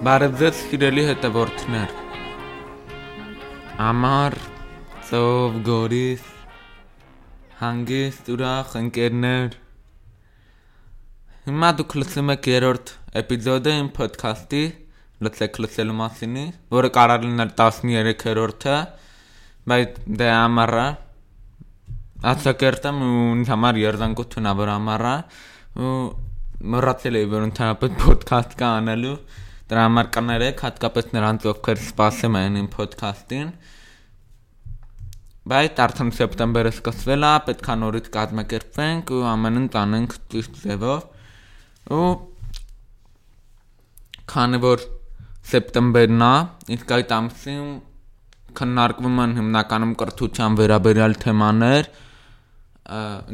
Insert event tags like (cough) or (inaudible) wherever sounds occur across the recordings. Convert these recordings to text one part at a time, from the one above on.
Բարև ձեզ սիրելի հետևորդներ։ Ամար ծով գորիս հանգիստ ուրախ ընկերներ։ Հիմա դուք լսում եք երրորդ էպիզոդը իմ ոդքասթի լսեք լսելու մասինի, որը կարող լինել 13-րդը, բայց դե ամառը Ացակերտեմ ու ինձ համար երզանկություն ա որ ամառը ու մռացել էի որ ընդհանրապես ոդքասթ կա անելու Դրա համար կներեք, հատկապես նրանց, ովքեր սպասում են իմ ոդքասթին։ Բայց արդեն սեպտեմբերը սկսվել է, պետք է նորից կազմակերպվենք ու ամենն տանենք ճիշտ ձևով։ Ու քանի որ սեպտեմբերն է, իսկ այդ ամսին քննարկվում են հիմնականում կրթության վերաբերյալ թեմաներ,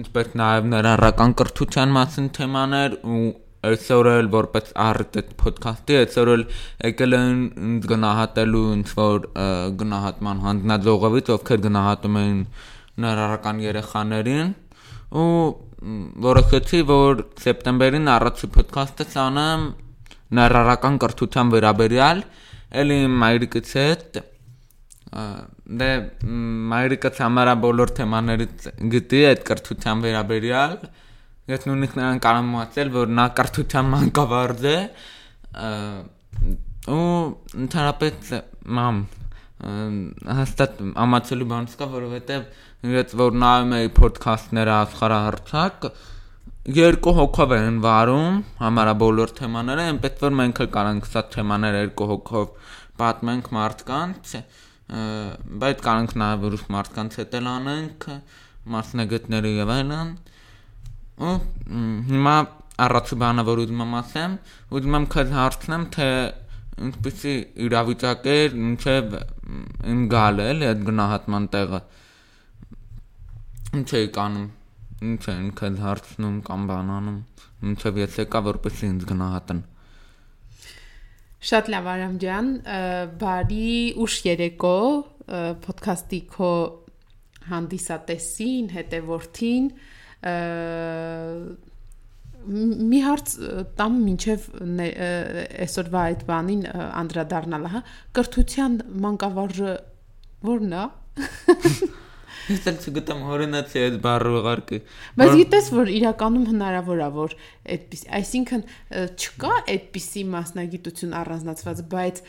ինչպես նաև ներառական կրթության մասին թեմաներ ու այսօր էլ որպես այդ ոդքասթի այսօր էլ եկել են գնահատելու ինչ որ գնահատման հանձնաժողովից ովքեր գնահատում են ներառական երեխաներին ու որոշեցի որ սեպտեմբերին առաջի ոդքասթը ցանեմ ներառական կրթության վերաբերյալ էլի մայրիկից հետ դե մայրիկը համարա բոլոր թեմաներից գտի այդ կրթության վերաբերյալ Ես նույնիսկ նրան կարող եմ ասել, որ նա կրթության մանկավարժ է ու ընդհանրապես մամ հաստատ ամացելու բան չկա, որովհետև ես որ նայում էի ոդքասթները աշխարհահռչակ երկու հոգով են վարում համարա բոլոր թեմաները, այնպես որ մենք էլ կարանք սա թեմաները երկու հոգով պատմենք մարդկանց, բայց կարանք նաև ուրիշ մարդկանց հետ էլ անենք, մասնագետների եւ այլն ու հիմա առաջի բանը որ ուզում եմ քեզ հարցնեմ, թե ինչպեսի իրավիճակ է ինչև իմ գալը էլի այդ գնահատման տեղը։ Ինչ է կանում։ Ինչ է ինքդ հարցնում կամ բանանում։ Ինչև ես եկա որպեսի ինձ գնահատեն։ Շատ լավ Արամ ջան, բարի ուշ երեկո ոդքասթի քո հանդիսատեսին, հետևորդին, մի հարց տամ մինչև այսօրվա այդ բանին անդրադառնալը, հա, կրթության մանկավարժը ո՞րն է։ (laughs) Ես էլ չգտեմ օրինացի այդ բառը ուղարկի։ Բայց գիտես որ իրականում հնարավոր է որ այդպես, այսինքն չկա այդպիսի մասնագիտություն առանձնացված, բայց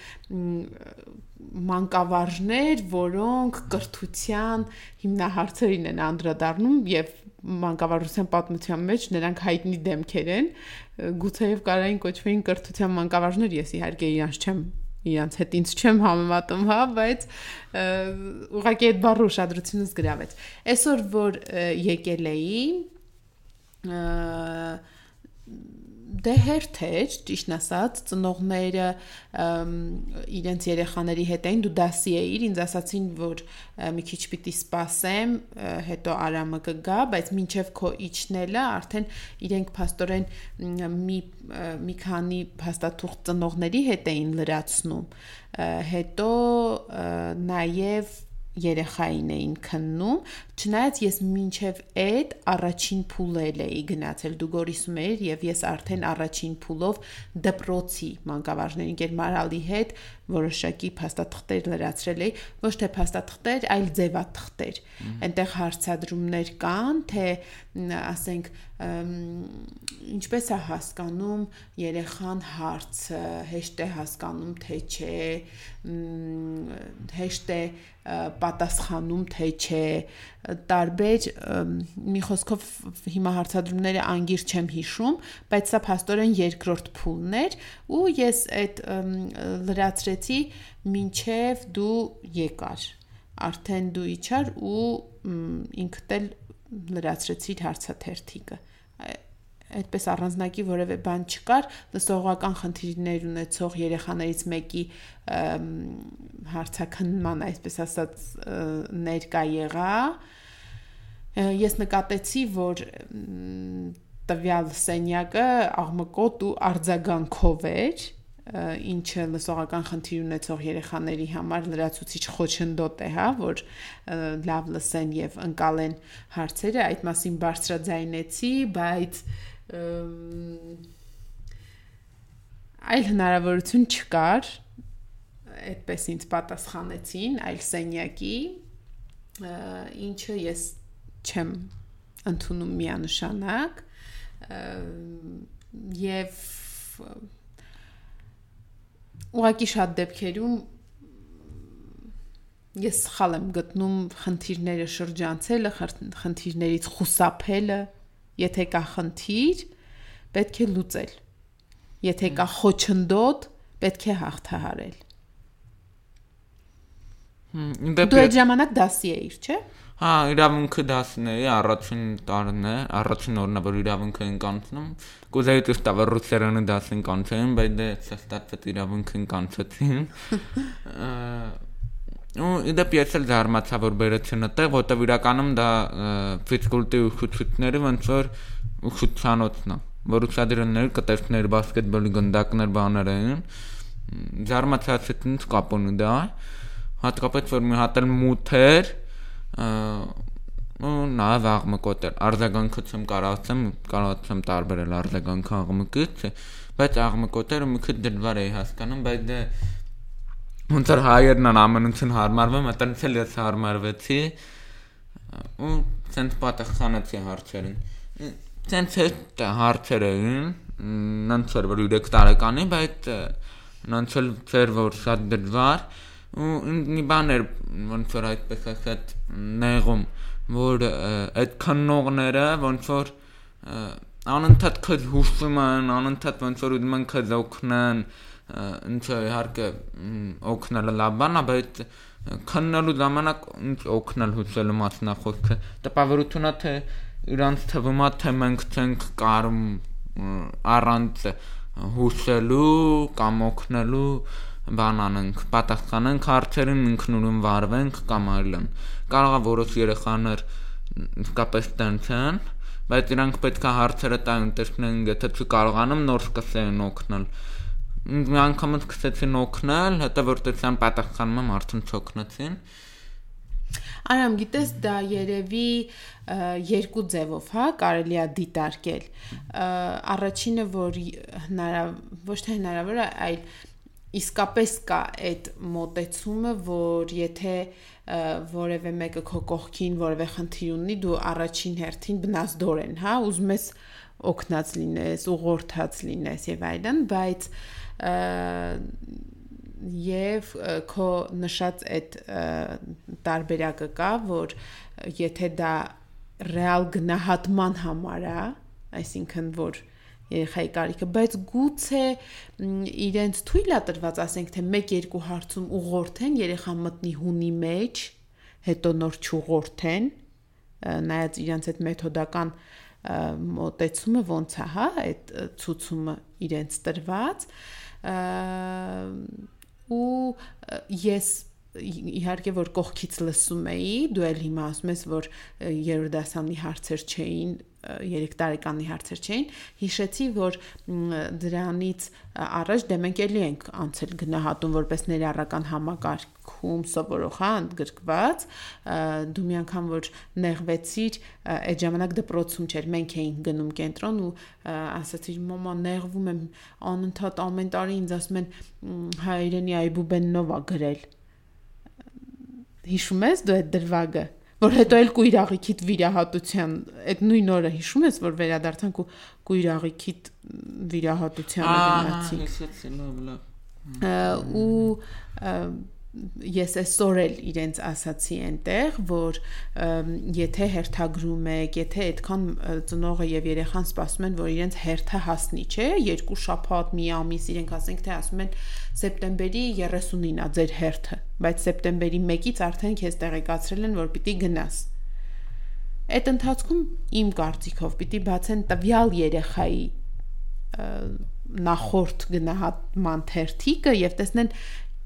մանկավարժներ, որոնք կրթության հիմնահարցերին են անդրադառնում եւ մանկավարժության պատմության մեջ նրանք հայտնի դեմքեր են գուցեև կարային կոչվեին կրթության մանկավարժներ ես իհարկե իրանց չեմ իրանց հետ ինձ չեմ համեմատում, հա, բայց ուղղակի այդ բառը ուշադրությունս գրավեց։ Այսօր որ եկել էի դե հերթ էր, ճիշտն ասած, ծնողները իրենց երեխաների հետ էին, դու դասի էիր, ինձ ասացին, որ մի քիչ պիտի սպասեմ, հետո Արամը կգա, բայց մինչև քո իջնելը արդեն իրենք փաստորեն մի մի քանի փաստաթուղթ ծնողների հետ էին լրացնում։ Հետո նաև երեխային էին քննում, չնայած ես մինչև այդ առաջին փուլել էի գնացել դու գորիսում էր եւ ես արդեն առաջին փուլով դպրոցի մանկավարժների ընկեր Մարալի հետ որոշակի փաստաթղթեր լրացրել էի, ոչ թե փաստաթղթեր, այլ ձևաթղթեր։ Այնտեղ հարցադրումներ կան, թե ասենք ինչպես է հասկանում երեխան հարցը, հեշտ է հասկանում թե չէ, հեշտ է պատասխանում թե չէ, տարբեր մի խոսքով հիմա հարցադրումները անգիր չեմ հիշում, բայց սա փաստորեն երկրորդ փուլն էր ու ես այդ լրացրեցի մինչև դու եկար արդեն դու իջար ու ինքդ էլ լրացրեցիր հարցաթերթիկը այդպես առանձնակի որևէ բան չկար լսողական խնդիրներ ունեցող երեխաներից մեկի հարցաքննման այսպես ասած ներկա եղա ես նկատեցի որ տվյալ սենյակը աղմկոտ ու արձագանքով էր ինչը լսողական խնդիր ունեցող երեխաների համար լրացուցիչ խոչընդոտ է, հա, որ լավ լսեն եւ ընկալեն հարցերը, այդ մասին բարձրաձայնեցի, բայց այլ հնարավորություն չկար այդպես ինձ պատասխանեցին այլ սենյակի ինչը ես չեմ ընդունում միանշանակ եւ ուղղակի շատ դեպքերում ես սխալ եմ գտնում խնդիրները շրջանցելը, խնդիրներից խուսափելը, եթե կա խնդիր, պետք է լուծել։ Եթե կա խոչընդոտ, պետք է հաղթահարել։ Դու այդ ժամանակ դասի էիր, չէ՞։ Հա, իրավունքը դասն էի, առաջին տարին է, առաջին օրն է, որ իրավունքը ենք անցնում։ Կուզեի տեստավ ռուսերենը դասին կանցնեմ, բայց դե ստացված իրավունքին կանցեցին։ (laughs) ու իդեպ ես էլ զարմացա որ բերեցին այդտեղ, որտեվ իրականում դա ֆիզկուլտի ուսուցիչները ոնց որ ուսուցանոցն է, որ ուսադրներ կտեսներ բասկետբոլի գնդակներ բաներ են։ Զարմացա ցույց կապոնու դա։ Հատկապես որ մի հատ էլ մութ էր, ու նաև աղմկոտ էր։ Արձագանքը չեմ կարողացեմ, կարողացեմ տարբերել արձագանքը աղմկից, բայց աղմկոտ էր ու մի քիչ դժվար էի հասկանում, բայց դե ոնց որ հայերն են ամենություն հարմարվում, այտենց էլ ես հարմարվեցի ու ցենց պատասխանեցի հարցերին։ Ցենց հետ հարցերը էր որ 3 տարեկանի, բայց նենց էլ ծեր որ շատ դժվար ու մի բան էր ոնց որ այդպես ասած նեղում որ այդ քննողները ոնց որ անընդհատ քեզ հուշում են անընդհատ ոնց որ ուզում են քեզ օգնեն ինչը իհարկե օգնելը լավ բան է բայց քննելու ժամանակ ինչ օգնել հուսելու մասնախոսքը տպավորությունա թե իրանց թվում է թե մենք չենք կարում առանց հուսելու կամ օգնելու բան անենք, պատասխանենք հարցերին, ինքնուրույն վարվենք կամ այլն։ Կարող է որոշ երեխաներ իսկապես տենց են, բայց իրանք պետք է հարցերը տային, տեսնեն, եթե չկարողանում նոր սկսեն օգնել։ Մի անգամ սկսեցին օգնել, հետո որ տեսան պատասխանում եմ արդեն չօգնեցին։ Արամ, գիտես, դա երևի երկու ձևով, հա, կարելի է դիտարկել։ Առաջինը, որ հնարավ ոչ թե հնարավոր է, այլ իսկապես կա այդ մոտեցումը, որ եթե որևէ մեկը քո կողքին որևէ խնդիր ունի, դու առաջին հերթին բնազդոր են, հա, ուզում ես օգնած լինես, ուղղորդած լինես եւ այլն, բայց եւ քո նշած այդ տարբերակը կա, որ եթե դա ռեալ գնահատման համար է, այսինքն որ երեխայի կարիքը, բայց գուցե իրենց թույլ է տրված, ասենք թե 1-2 հարցում ուղղորդեն, երեխան մտնի հունի մեջ, հետո նոր չուղղորդեն, նայած իրենց այդ մեթոդական մոտեցումը ոնց է, հա, այդ ցուցումը իրենց տրված ու ես իհարկե որ կողքից լսում էի, դու էլ հիմա ասում ես, որ երրորդ դասանի հարցեր չէին, 3 տարեկանի հարցեր չէին, հիշեցի, որ դրանից առաջ դե մենք էլի ենք անցել գնահատում որպես ներառական համակարգում սովորող, հա, ընդգրկված, դու մի անգամ որ նեղվեցիր, այդ ժամանակ դպրոցում չէր, մենք էինք գնում կենտրոն ու ասացիր մամա նեղվում եմ, անընդհատ ամեն տարի ինձ ասում են հայերենի այբուբեննով է գրել հիշում ես դու այդ դրվագը որ հետո էլ կույրաղիքիդ վիրահատության այդ նույն օրը հիշում ես որ վերադարձանք ու կույրաղիքիդ վիրահատությանը գնացինք ու ես այսօր էլ իրենց ասացի այնտեղ, որ եթե հերթագրում եք, եթե այդքան ծնողը եւ երեխան սպասում են, որ իրենց հերթը հասնի, չէ, երկու շաբաթ, մի ամիս իրենք ասենք թե ասում են սեպտեմբերի 30-ին է ձեր հերթը, բայց սեպտեմբերի 1-ից արդեն քեզ տեղեկացրել են, որ պիտի գնաս։ Այդ ընթացքում իմ կարծիքով պիտի բացեն տվյալ երեխայի նախորդ գնահատման թերթիկը եւ տեսնեն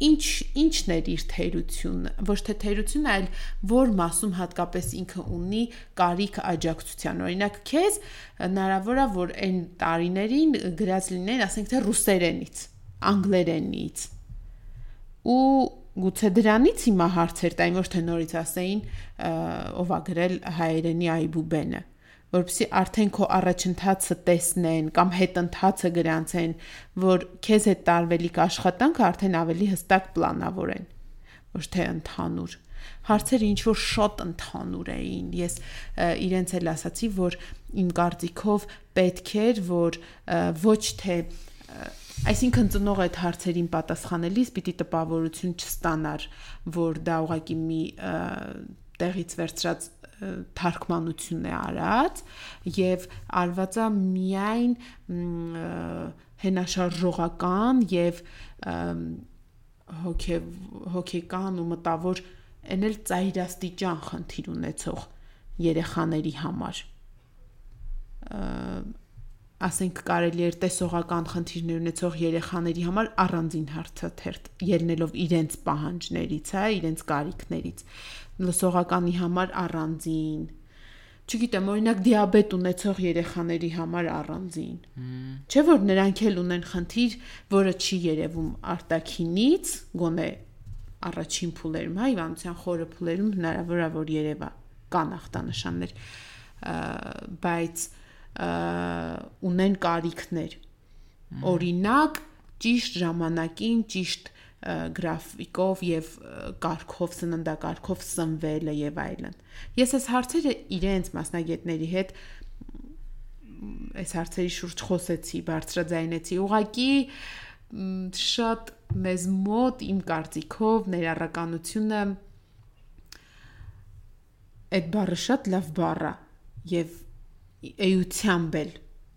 ինչ ինչն էր իր թերությունը, ոչ թե թերությունը, այլ որ մասում հատկապես ինքը ունի կարիք աջակցության։ Օրինակ, քեզ հնարավոր է որ այն տարիներին գրած լինեն, ասենք թե ռուսերենից, անգլերենից։ Ու գուցե դրանից հիմա հարցեր տային, ոչ թե նորից ասեին ով ա գրել հայերենի այբուբենը որպեսզի արդեն քո առաջընթացը տեսնեն կամ հետընթացը գրանցեն, որ քեզ հետ տարվելիք աշխատանքը արդեն ավելի հստակ պլանավորեն, ոչ թե ընդհանուր հարցերը ինչ որ շատ ընդհանուր էին։ Ես իրենց էլ ասացի, որ իմ կարծիքով պետք էր, որ ոչ թե այսինքն ծնող այդ հարցերին պատասխանելիս պիտի տպավորություն չստանար, որ դա ուղղակի մի տեղից վերցրած թարգմանություն է արած եւ արվածա միայն հենաշարժողական եւ հոգե հոգեկան ու մտավոր այն էլ ծայրաստիճան խնդիր ունեցող երեխաների համար ասենք կարելի էր տեսողական խնդիրներ ունեցող երեխաների համար առանձին հարցաթերթ ելնելով իրենց պահանջներից, հա, իրենց կարիքներից լսողականի համար առանձին չգիտեմ, օրինակ դիաբետ ունեցող երեխաների համար առանձին։ Չէ՞ որ նրանք էլ ունեն խնդիր, որը չի երևում արտակինից, գոնե առաջին փուլերում, հա, իվանության խորը փուլերում հնարավոր է որ երևա կան ախտանշաններ, բայց ունեն կարիքներ։ Օրինակ, ճիշտ ժամանակին, ճիշտ գրաֆիկով եւ կարգով սննդակարգով սնվելը եւ այլն։ Ես այս հարցերը իրենց մասնագետների հետ այս հարցերի շուրջ խոսեցի, բարձրաձայնեցի։ Ուղղակի շատ մեզ մոտ իմ կարծիքով ներառականությունը այդ բառը շատ լավ բառ է եւ էությամբ էլ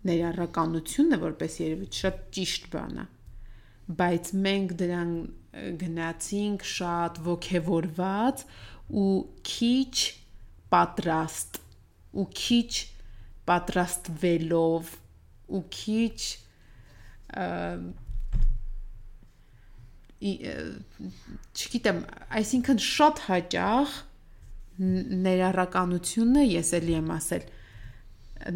ներառականությունը որպես երևի շատ ճիշտ բան է բայց մենք դրան գնացինք շատ ողքեվորված ու քիչ պատրաստ ու քիչ պատրաստվելով ու քիչ չգիտեմ, այսինքն շատ հաճախ ներառականությունը ես էլի եմ ասել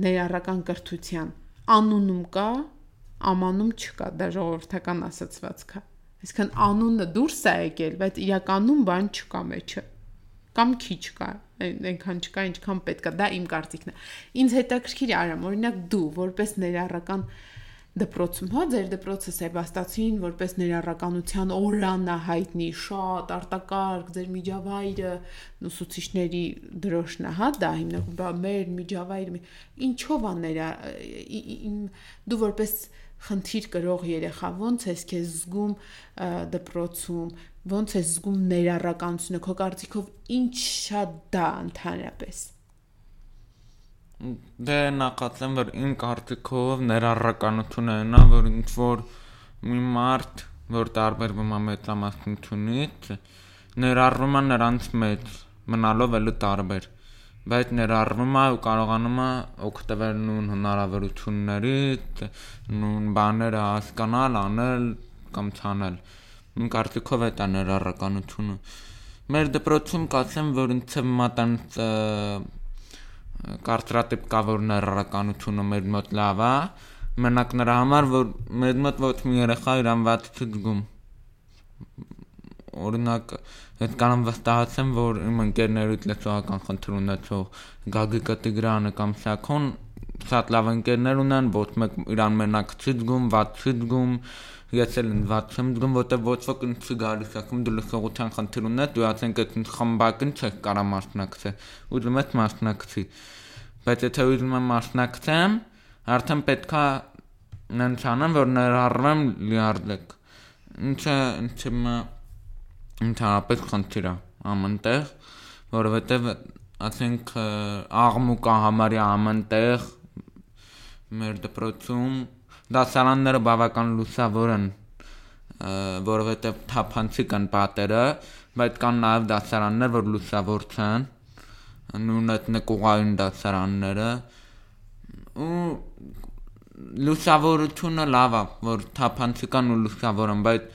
ներառական կրթության. Անունում կա, ամանում չկա, դա ժողովրդական ասացվածք է։ Այսինքն անունը դուրս է եկել, բայց իրականում բան չկա մեջը կամ քիչ կա, այնքան չկա, ինչքան պետք է։ Դա իմ կարծիքն է։ Ինձ հետաքրքիր է արամ, օրինակ դու որպես ներառական դպրոցում, հա, ձեր դպրոցը Սեբաստացին որպես ներառականության օրանա հայտնի, շատ արտակարգ ձեր միջավայրը ուսուցիչների դրոշն է, հա, դա հիմնականում մեր միջավայրը ինչով է նրա դու որպես խնդիր կրող երեխա ո՞նց ես քեզ զգում դպրոցում ո՞նց ես զգում ներառականությունը քո կարծիքով ի՞նչ է դա ընդհանրապես Դե նախածեմ որ իմ կարծիքով ներառականությունը նա որ ինչ որ մի մարդ որ տարբերվում է մեծամասնությունից ներառվում է նրանց մեջ մնալով էլի տարբեր բայց ներառվում է ու կարողանում է օգտվել նույն հնարավորություններից նույն բաները հասկանալ, անել կամ չանել իմ կարծիքով է դա ներառականությունը մեր դպրոցում կասեմ որ ինձ մատան կարծրատիպ կա որ ներառականությունը մեր մոտ լավ է մենակ նրա համար որ մեր մոտ ոչ մի երեխա իրան ված չի զգում օրինակ այդ կանամ վստահացեմ որ իմ ընկերներից լեզվական խնդիր ունեցող Գագիկը Տիգրանը կամ Սակոն շատ լավ ընկերներ ունեն ոչ մեկ իրան մենակ չի զգում ված չի զգում ես էլ ինձ չեմ զգում, որտեղ ոչ ոք ինձ չի գալիս, ասում դու լսողության խնդիր ունես, դու ասենք այդ խմբակին չես կարա մասնակցել։ Ուզում ես մասնակցի։ Բայց եթե ուզում եմ մասնակցեմ, արդեն պետքա նենց անեմ, որ ներառվեմ լիարդեք։ Ինչը ինձ ընդհանրապես խնդիր է ամենտեղ, որովհետև ասենք աղմուկա համարյա ամենտեղ մեր դպրոցում դասարանները բավական լուսավոր են որովհետև թափանցիկ են պատերը, բայց կան նաև դասարաններ, որ լուսավոր չեն, նույն այդ նկուղային դասարանները ու լուսավորությունը լավ է, որ թափանցիկան ու լուսավոր են, բայց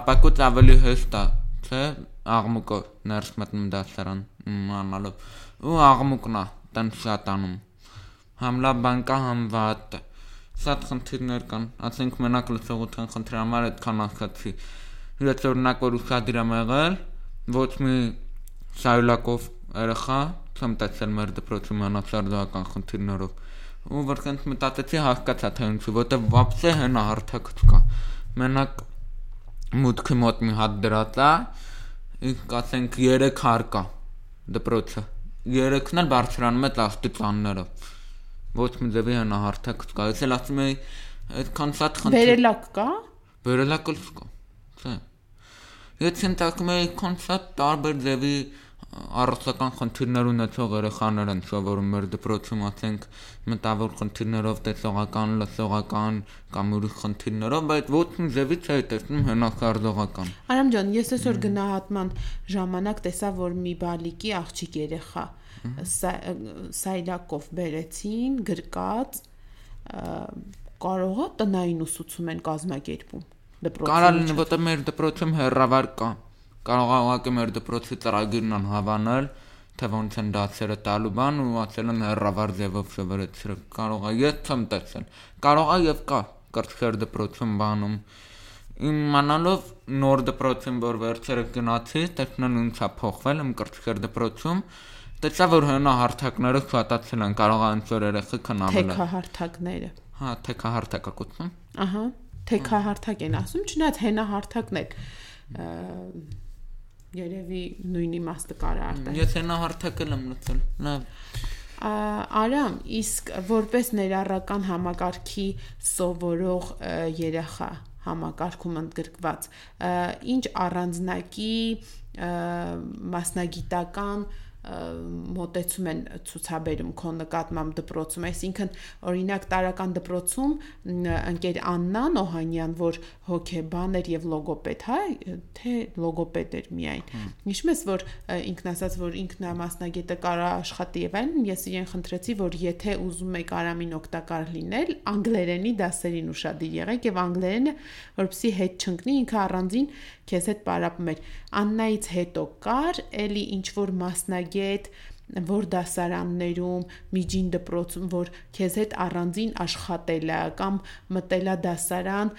ապակոց ավելի հեշտ է, չէ՞, աղմուկը ներս մտնում դասարան իմանալով ու աղմուկն է տան շատանում համ լավ բան շատ խնդիրներ կան, ասենք մենակ լսողության խնդրի համար այդքան ասացի։ Ես օրինակ որ ուսադիր եմ եղել, ոչ մի շայլակով երեխա չեմ տեսել մեր դպրոցում անասարդական խնդիրներով ու որքանց մտածեցի հասկացա թե ինչու որտեվ վապսե հենա հարթակ չկա մենակ մուտքի մոտ մի հատ դրած է իսկ ասենք 3 հար կա դպրոցը 3-ն էլ բարձրանում է 10 ծաններով ոչ մի ձևի հենա հարթակ չկա ես էլ ասում եի այդքան շատ խնդիր Վերելակ կա Վերելակը չկա չէ Եթե ընտակում էի կոնցեպտ տարբեր ձևի առողջական խնդիրներ ունեցող երեխաներ են սովորում մեր դպրոցում, ասենք մտավոր խնդիրներով, տեսողական, լսողական կամ ուրիշ խնդիրներով, բայց ոչ մի ձևից չէի տեսնում հենակարդողական։ Արամ ջան, ես այսօր գնահատման ժամանակ տեսա, որ մի բալիկի աղջիկ երեխա սայլակով բերեցին, գրկած կարողա տնային ուսուցում են կազմակերպում դպրոցում։ Կարա լինի, որտեղ մեր դպրոցում հերրավար կա կարող է ուղղակի մեր դպրոցի ծրագիրն անհավանել, թե ոնց են դասերը տալու բան ու ասել են հերրավար ձևով շվերեցրել։ Կարող է ես չեմ տեսել։ Կարող է եւ կա կրծքեր դպրոցում բանում։ Իմանալով նոր դպրոցին, որ վերջերը գնացի, տեսնան ինչա փոխվել իմ կրծքեր դպրոցում, տեսա որ հենա հարթակները շատացել են, կարող է ինչ որ երեխեք հնավել։ Թեքա հարթակները։ Հա, թեքա հարթակա կոչվում։ Ահա, թեքա հարթակ են ասում, չնայած հենա հարթակն է երևի նույն իմաստը կարա արտահայտել։ Եթե նա հարթակել եմ լցել։ Լավ։ Արամ, իսկ որպես ներառական համակարգի սովորող երեխա համակարգում ընդգրկված, ինչ առանձնակի մասնագիտական մոտեցում են ցուցաբերում քո նկատմամբ դպրոցում այսինքն օրինակ տարական դպրոցում ընկեր Աննան Օհանյան որ հոկեբան էր եւ լոգոպեդ հա թե լոգոպեդ էր միայն հիշում ես որ ինքն ասաց որ ինքնամասնագետը կարա աշխատի եւ այլն ես իրեն խնդրեցի որ եթե ուզում եք արամին օգտակար լինել անգլերենի դասերին ուշադիր եղեք եւ անգլերենը որպեսի հետ չընկնի ինքը առանձին քեզ հետ պարապում էր Աննայից հետո կար էլի ինչ որ մասնագետ որ դասարաններում, միջին դպրոցում, որ քեզ հետ առանձին աշխատելա կամ մտելա դասարան,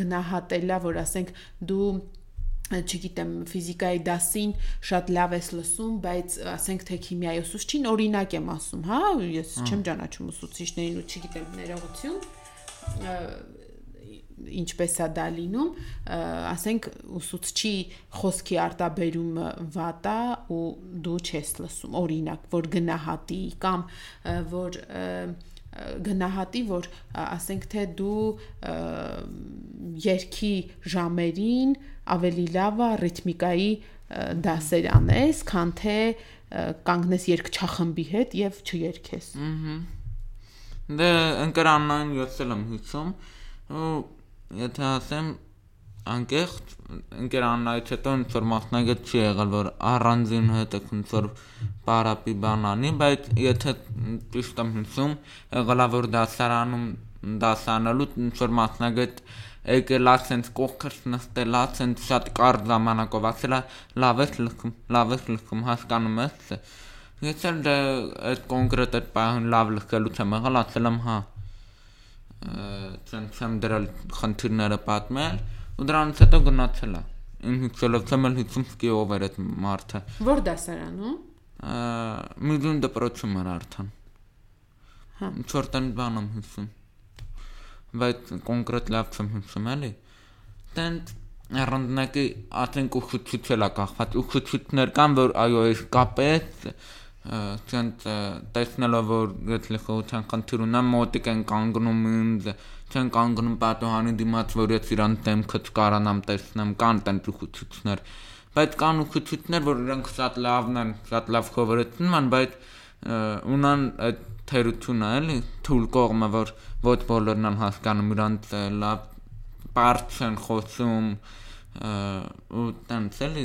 գնահատելա, որ ասենք դու չգիտեմ ֆիզիկայի դասին շատ լավ ես լսում, բայց ասենք թե քիմիայի ուսուցչին օրինակ եմ ասում, հա, ես չեմ ճանաչում ուսուցիչներին ու չգիտեմ ներողություն ինչպես է դա լինում, ասենք ուսուցչի խոսքի արտաբերումը վատ է ու դու չես լսում, օրինակ, որ գնահատի կամ որ գնահատի, որ ասենք թե դու երկի ժամերին ավելի լավ է ռիթմիկայի դասեր անես, քան թե կանգնես երկչախմբի հետ եւ չերքես։ Ահա։ Դե ընկերանան յոսել եմ հիշում ու եթե ասեմ անկեղծ ընկերանայից հետո ինչ որ մասնագետ չի եղել որ առանձին հետ ոնց որ պարապի բանանի բայց եթե ճիշտ եմ հիշում եղելա որ դասարանում դասանալու ինչ որ մասնագետ եկել ասենց կողքս նստելա ասենց շատ կարճ ժամանակով ասելա լավ ես լքում լավ ես լքում հասկանում ես ես էլ դա այդ կոնկրետ այդ բան լավ լքելու չեմ եղել ասել եմ հա ցանցամ դրալ խնդիրները պատմել ու դրանից հետո գնացել է ինքնելով ցեմել հիցումսկի ով էր այդ մարդը որ դասարանում միլիոն դպրոցում էր արդեն հա չորտան բանում հիսում բայց կոնկրետ լավ չեմ հիսում էլի տենց առանձնակի ասենք ուխուցուցել է կախված ուխուցուցներ կան որ այո այս կապեց ցան տեսնելով որ գտլխության խնդիր ունեմ մոտիկ են կանգնում ինձ չեն կանգնում պատոհանի դիմաց որ ես իրան դեմքը չկարանամ տեսնեմ կան տեն ուխուցություններ բայց կան ուխուցություններ որ իրանք շատ լավն են շատ լավ խորհրդում են բայց ունան այդ թերությունը էլի թույլ կողմը որ ոչ բոլորն են հասկանում իրանք լավ բարդ են խոսում ու տենց էլի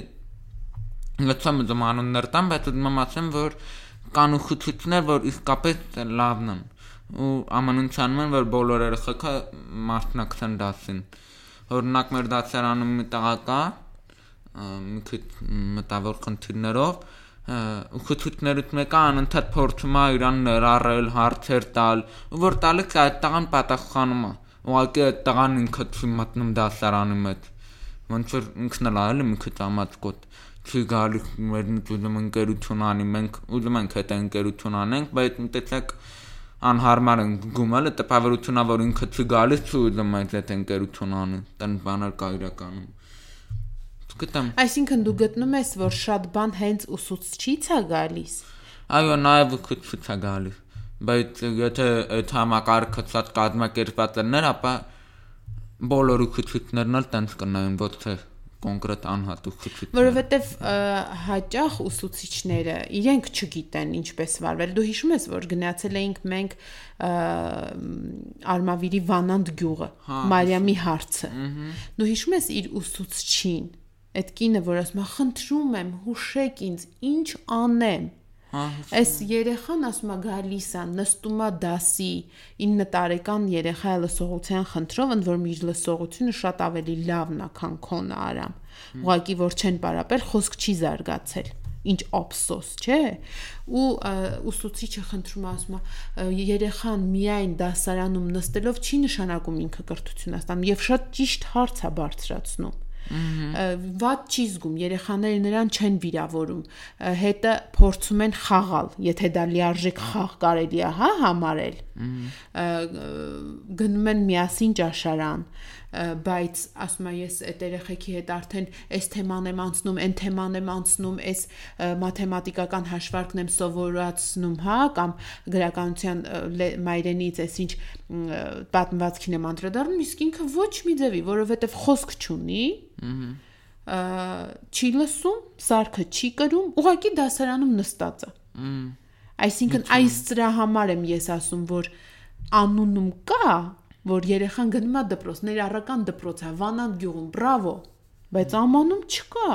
լցամ զմանուններ տամ, բայց ուզում ասեմ, որ կան ուխուցություններ, որ իսկապես լավն են ու ամանունցանում են, որ բոլոր երեխեքը մասնակցեն դասին։ Օրինակ մեր դասարանում մի տղա մի քիչ մտավոր խնդիրներով ուխուցություններից մեկը անընդհատ փորձում է իրան ներառել, հարցեր տալ, ու որ տալիս այդ տղան պատասխանում է։ Ուղղակի այդ տղան ինքը չի մտնում դասարանի մեջ ոնց որ ինքն էլ այլ մի քիչ ամաց կոտ չի գալիս մեր ուզում ընկերություն անի, մենք ուզում ենք հետ ընկերություն անենք, բայց մտածեք անհարմար են գումելը տպավորությունա որ ինքը չի գալիս չի ուզում այդ այդ ընկերություն անի տան բաներ կա իրականում գտամ այսինքն դու գտնում ես որ շատ բան հենց ուսուցչից է գալիս այո նաև ուսուցչից է գալիս բայց եթե այդ համակարգը ցած կազմակերպված լիներ ապա բոլոր ուսուցիչներն էլ տենց կնային ոչ թե կոնկրետ անհատուկ ուսուցիչ որովհետև հաճախ ուսուցիչները իրենք չգիտեն ինչպես վարվել դու հիշում ես որ գնացել էինք մենք Արմավիրի Վանանդ գյուղը հա, Մարիամի հարցը դու հիշում ես իր ուսուցչին այդ կինը որ ասում է խնդրում եմ հուշեք ինձ ինչ անեմ Այս երեխան ասում է գալիս է, նստում է դասի 9 տարեկան երեխա է լսողության խնդրով, ընդ որ իր լսողությունը շատ ավելի լավն է, քան քոնը արամ։ Ուղղակի որ չեն պարապել, խոսք չի զարգացել ինչ ափսոս, չէ։ Ու ուսուցիչը խնդրում ասում է երեխան միայն դասարանում նստելով չի նշանակում ինքը կրթություն աստանում եւ շատ ճիշտ հարց է բարձրացնում վատ չի զգում երեխաները նրան չեն վիրավորում հետը փորձում են խաղալ եթե դա լիարժեք խաղ կարելի է հա համարել գնում են միասին ճաշարան բայց ասում եմ ես այդ երեխեքի հետ արդեն այս թեման եմ անցնում, այն թեման եմ անցնում, այս մաթեմատիկական հաշվարկն եմ սովորացնում, հա, կամ գրականության մայրենից այսինչ պատմվածքին եմ անդրադառնում, իսկ ինքը ոչ մի ձևի, որովհետև խոսք չունի, չի լսում, սարքը չի կրում, ուղղակի դասարանում նստած է։ Այսինքն այս ծրա համար եմ ես ասում, որ անունում կա, որ երեխան գնում է դպրոց, ներառական դպրոց է, Վանանդ գյուղում, բրավո, բայց ամանում չկա։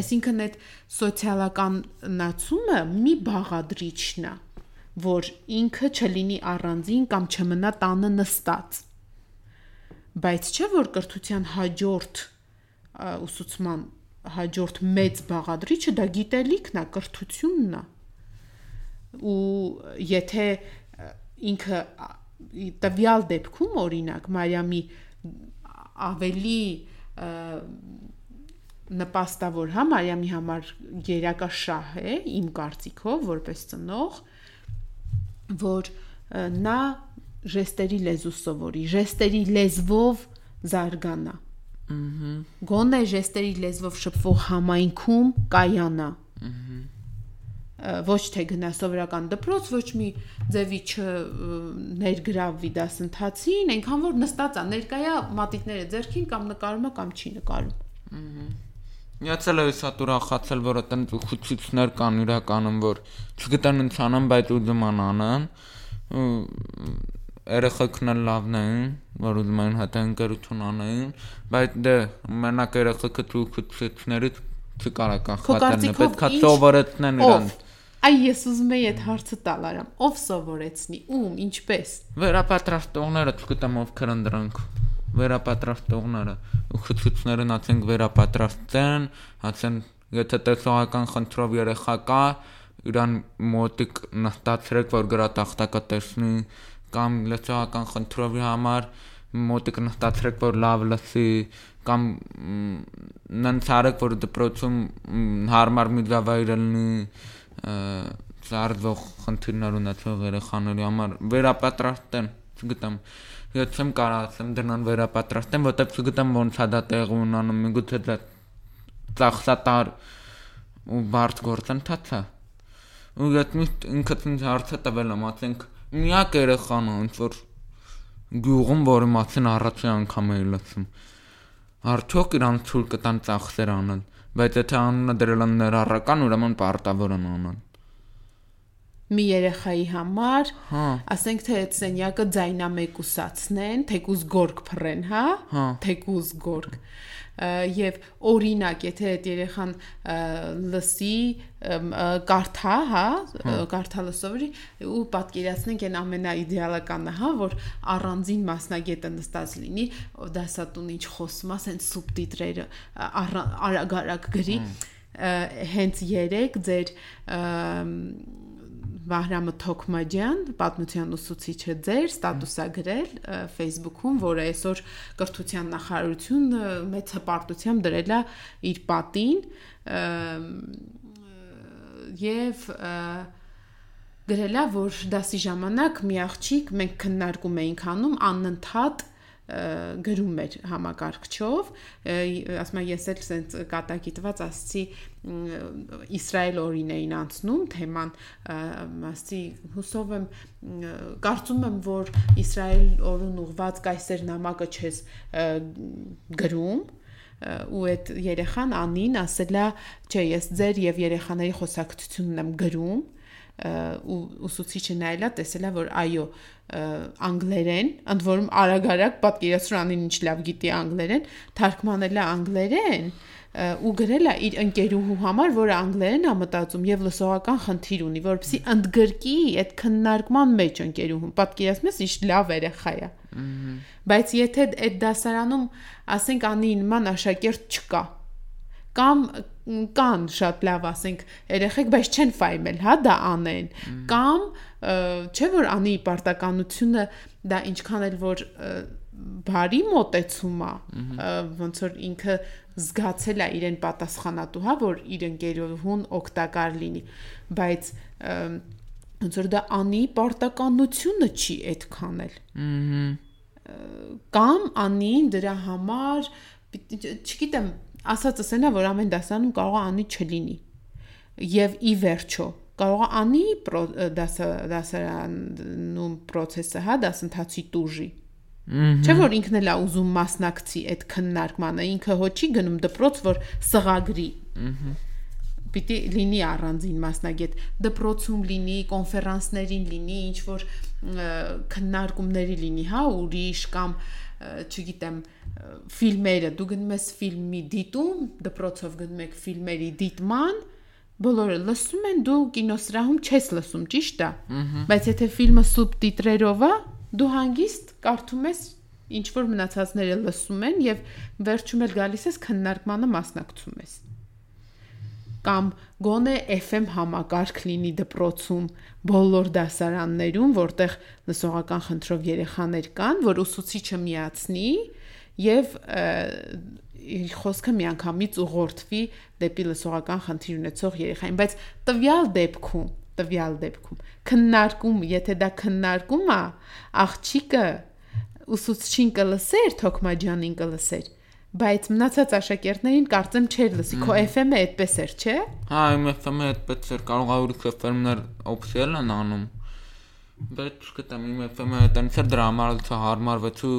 Այսինքն այդ սոցիալական նացումը մի բաղադրիչն է, որ ինքը չլինի առանձին կամ չմնա տանը նստած։ Բայց չէ որ կրթության հաջորդ ուսուցման հաջորդ մեծ բաղադրիչը դա գիտելիքն է, կրթությունն է։ Ու եթե ինքը տվյալ դեպքում օրինակ Մարիամի ավելի նպաստավոր հա Մարիամի համար երակա շահ է իմ կարծիքով որպես ծնող որ նա ժեստերի լեզու սովորի, ժեստերի լեզվով զարգանա։ Ահա։ Գոնե ժեստերի լեզվով շփվող համայնքում կայանա։ Ահա ոչ թե գնա սովորական դպրոց, ոչ մի ձևի չներգրավվի դասընթացին, այնքան որ նստած է, ներկայա մատիտները ձերքին կամ նկարում է կամ չի նկարում։ Միացել է հեսա ուրախացել, որ այդտեղ խուցիչներ կան իրականում, որ չգտան ընցանան, բայց ուզում անան։ Երեխեքն էլ լավն են, որ ուզում են հատա ընկերություն անեն, բայց դե մենակ երեխեքը ու խուցիչներից չկարա կանխատելն, պետք է սովորեցնեն իրանց Այ ես ուզում եի այդ հարցը տալ արամ։ Ով սովորեցնի, ում, ինչպես։ Վերապատրաստողները, չգիտեմ ովքեր են դրանք։ Վերապատրաստողները, ուխուցուցները նացենք վերապատրաստեն, հացեն եթե տեսողական խնդրով երեխա կա, իրան մոտիկ նստացրեք, որ գրատախտակը տեսնի կամ լսողական խնդրովի համար մոտիկ նստացրեք, որ լավ լսի կամ նենց արեք, որ դպրոցում հարմար միջավայր լինի զարգող խնդիրներ ունեցող երեխաների համար վերապատրաստեն, չգիտեմ, ես չեմ կարող ասեմ դրան վերապատրաստեմ, որտեղ չգիտեմ ոնց է դա տեղ ունենում, միգուցե դա ծախսատար ու բարդ գործընթաց է։ Ու միշտ ինքս ինձ հարցը տվել եմ, ասենք միակ երեխան ոնց որ գյուղում, որի մասին առաջին անգամ էի լսում։ Արդյոք իրան ցույց կտան ծախսեր անել բայց եթե անունը դրել են ներառական, ուրեմն պարտավոր են անան մի երեխայի համար, հա, ասենք թե այդ սենյակը ձայնամեկուսացնեն, թեկուզ գորգ փռեն, հա, հա։ թեկուզ գորգ եւ օրինակ եթե այդ երեխան լսի կարթա, հա, կարթա լսովրի ու պատկերացնենք այն ամենաիդեալականը, հա, որ առանձին մասնագետը նստած լինի, դասատուն ինչ խոսում ասեն սուբտիտրերը արագ-արագ գրի հենց 3 ձեր Վահրամը Թոքմաջյան, պատմության ուսուցիչը ձեր ստատուսա գրել Facebook-ում, որը այսօր կրթության նախարարությունը մեծ հպարտությամբ դրել է իր պատին եւ գրել է, որ դասի ժամանակ մի աղջիկ մենք քննարկում էինք անում անընդհատ գրում էր համակարգչով ասում եմ ես էլ sense կատակի տված ասցի Իսրայել օրին էին անցնում թեման ասցի հուսով եմ կարծում եմ որ Իսրայել օրուն ուղված կայսեր նամակը չես գրում ու այդ երեխան Անին ասելա չէ ես ձեր եւ երեխաների խոսակցությունն եմ գրում ու ուսուցիչը նայելա տեսելա որ այո անգլերեն, ընդ որում արագ-արագ պատկերացրու ինչ լավ գիտի անգլերեն, թարգմանել է անգլերեն ու գրել է իր ընկերուհու համար, որը անգլերեն է մտածում եւ լսողական խնդիր ունի, որովհետեւ ընդգրկի այդ քննարկման մեջ ընկերուհուն։ Պատկերացնում ես ինչ լավ երեխա է։ Բայց եթե այդ դասարանում, ասենք, անի նման աշակերտ չկա, կամ կան շատ լավ ասենք երեխեք, բայց չեն ֆայմել, հա, դա անեն։ Կամ չէ որ անի պարտականությունը դա ինչքան էլ որ բարի մոտեցում է, ոնց որ ինքը զգացել է իրեն պատասխանատու, հա, որ իր ընկերոհուն օգտակար լինի, բայց ոնց որ դա անի պարտականությունը չի այդքան էլ։ Կամ անին դրա համար չգիտեմ, ասածս այնա, որ ամեն դասանում կարող է անի չլինի։ Եվ ի վերջո կարող է անի դասարանում process-ը, հա, դասընթացի տուժի։ Չէ՞ որ ինքն էլ է ուզում մասնակցի այդ քննարկմանը, ինքը հո չի գնում դպրոց, որ սղագրի։ Պիտի լինի առանձին մասնագետ, դպրոցում լինի, կոնֆերանսներին լինի, ինչ որ քննարկումների լինի, հա, ուրիշ կամ չգիտեմ, ֆիլմերը, դու գնում ես ֆիլմի դիտում, դպրոցով գնում եք ֆիլմերի դիտման, բոլորը լսում են, դու կինոսրահում չես լսում, ճիշտ է։ Բայց եթե ֆիլմը սուբտիտրերով է, դու հանգիստ կարդում ես ինչ որ մնացածները լսում են եւ վերջում էլ գալիս ես քննարկմանը մասնակցում ես կամ գոնե FM համակարգ լինի դպրոցում բոլոր դասարաններում, որտեղ լսողական խնդրով երեխաներ կան, որ ուսուցիչը միացնի եւ խոսքը միանգամից ուղղորդվի դեպի լսողական խնդիր ունեցող երեխային, բայց տվյալ դեպքում, տվյալ դեպքում քննարկում, եթե դա քննարկում է, աղջիկը ուսուցչին կլսեր, Թոքմաջանին կլսեր, բայց մնացած աշակերտներին կարծեմ չէր լսի։ Քո FM-ը այդպես էր, չէ՞։ Հա, իմ FM-ը այդպես էր, կարող է ուրիշ FM-ներ օփսիալ են անում բայց չգիտեմ իմ FM-ը տենց էր դրա համար հարմարվեցու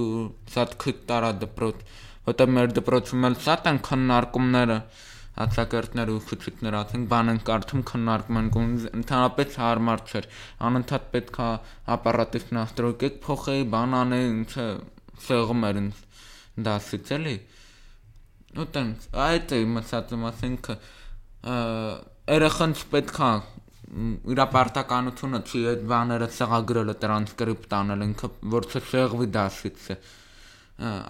շատ քիչ տարա դպրոց որտեղ մեր դպրոցում էլ շատ են քննարկումները ացակերտներ ու ֆիզիկներ ասենք բան են կարդում քննարկում են ընդհանրապես հարմար չէր անընդհատ պետքա ապարատիվ նաստրոյկեք փոխեի բան անել ինչը սեղում էր ինձ դասից էլի ու տենց այդ է ասածը ասենք երեխան պետքա իր պարտականությունը չի այդ բաները ցեղագրելը տրանսկրիպտ անել ինքը որ չշեղվի դասից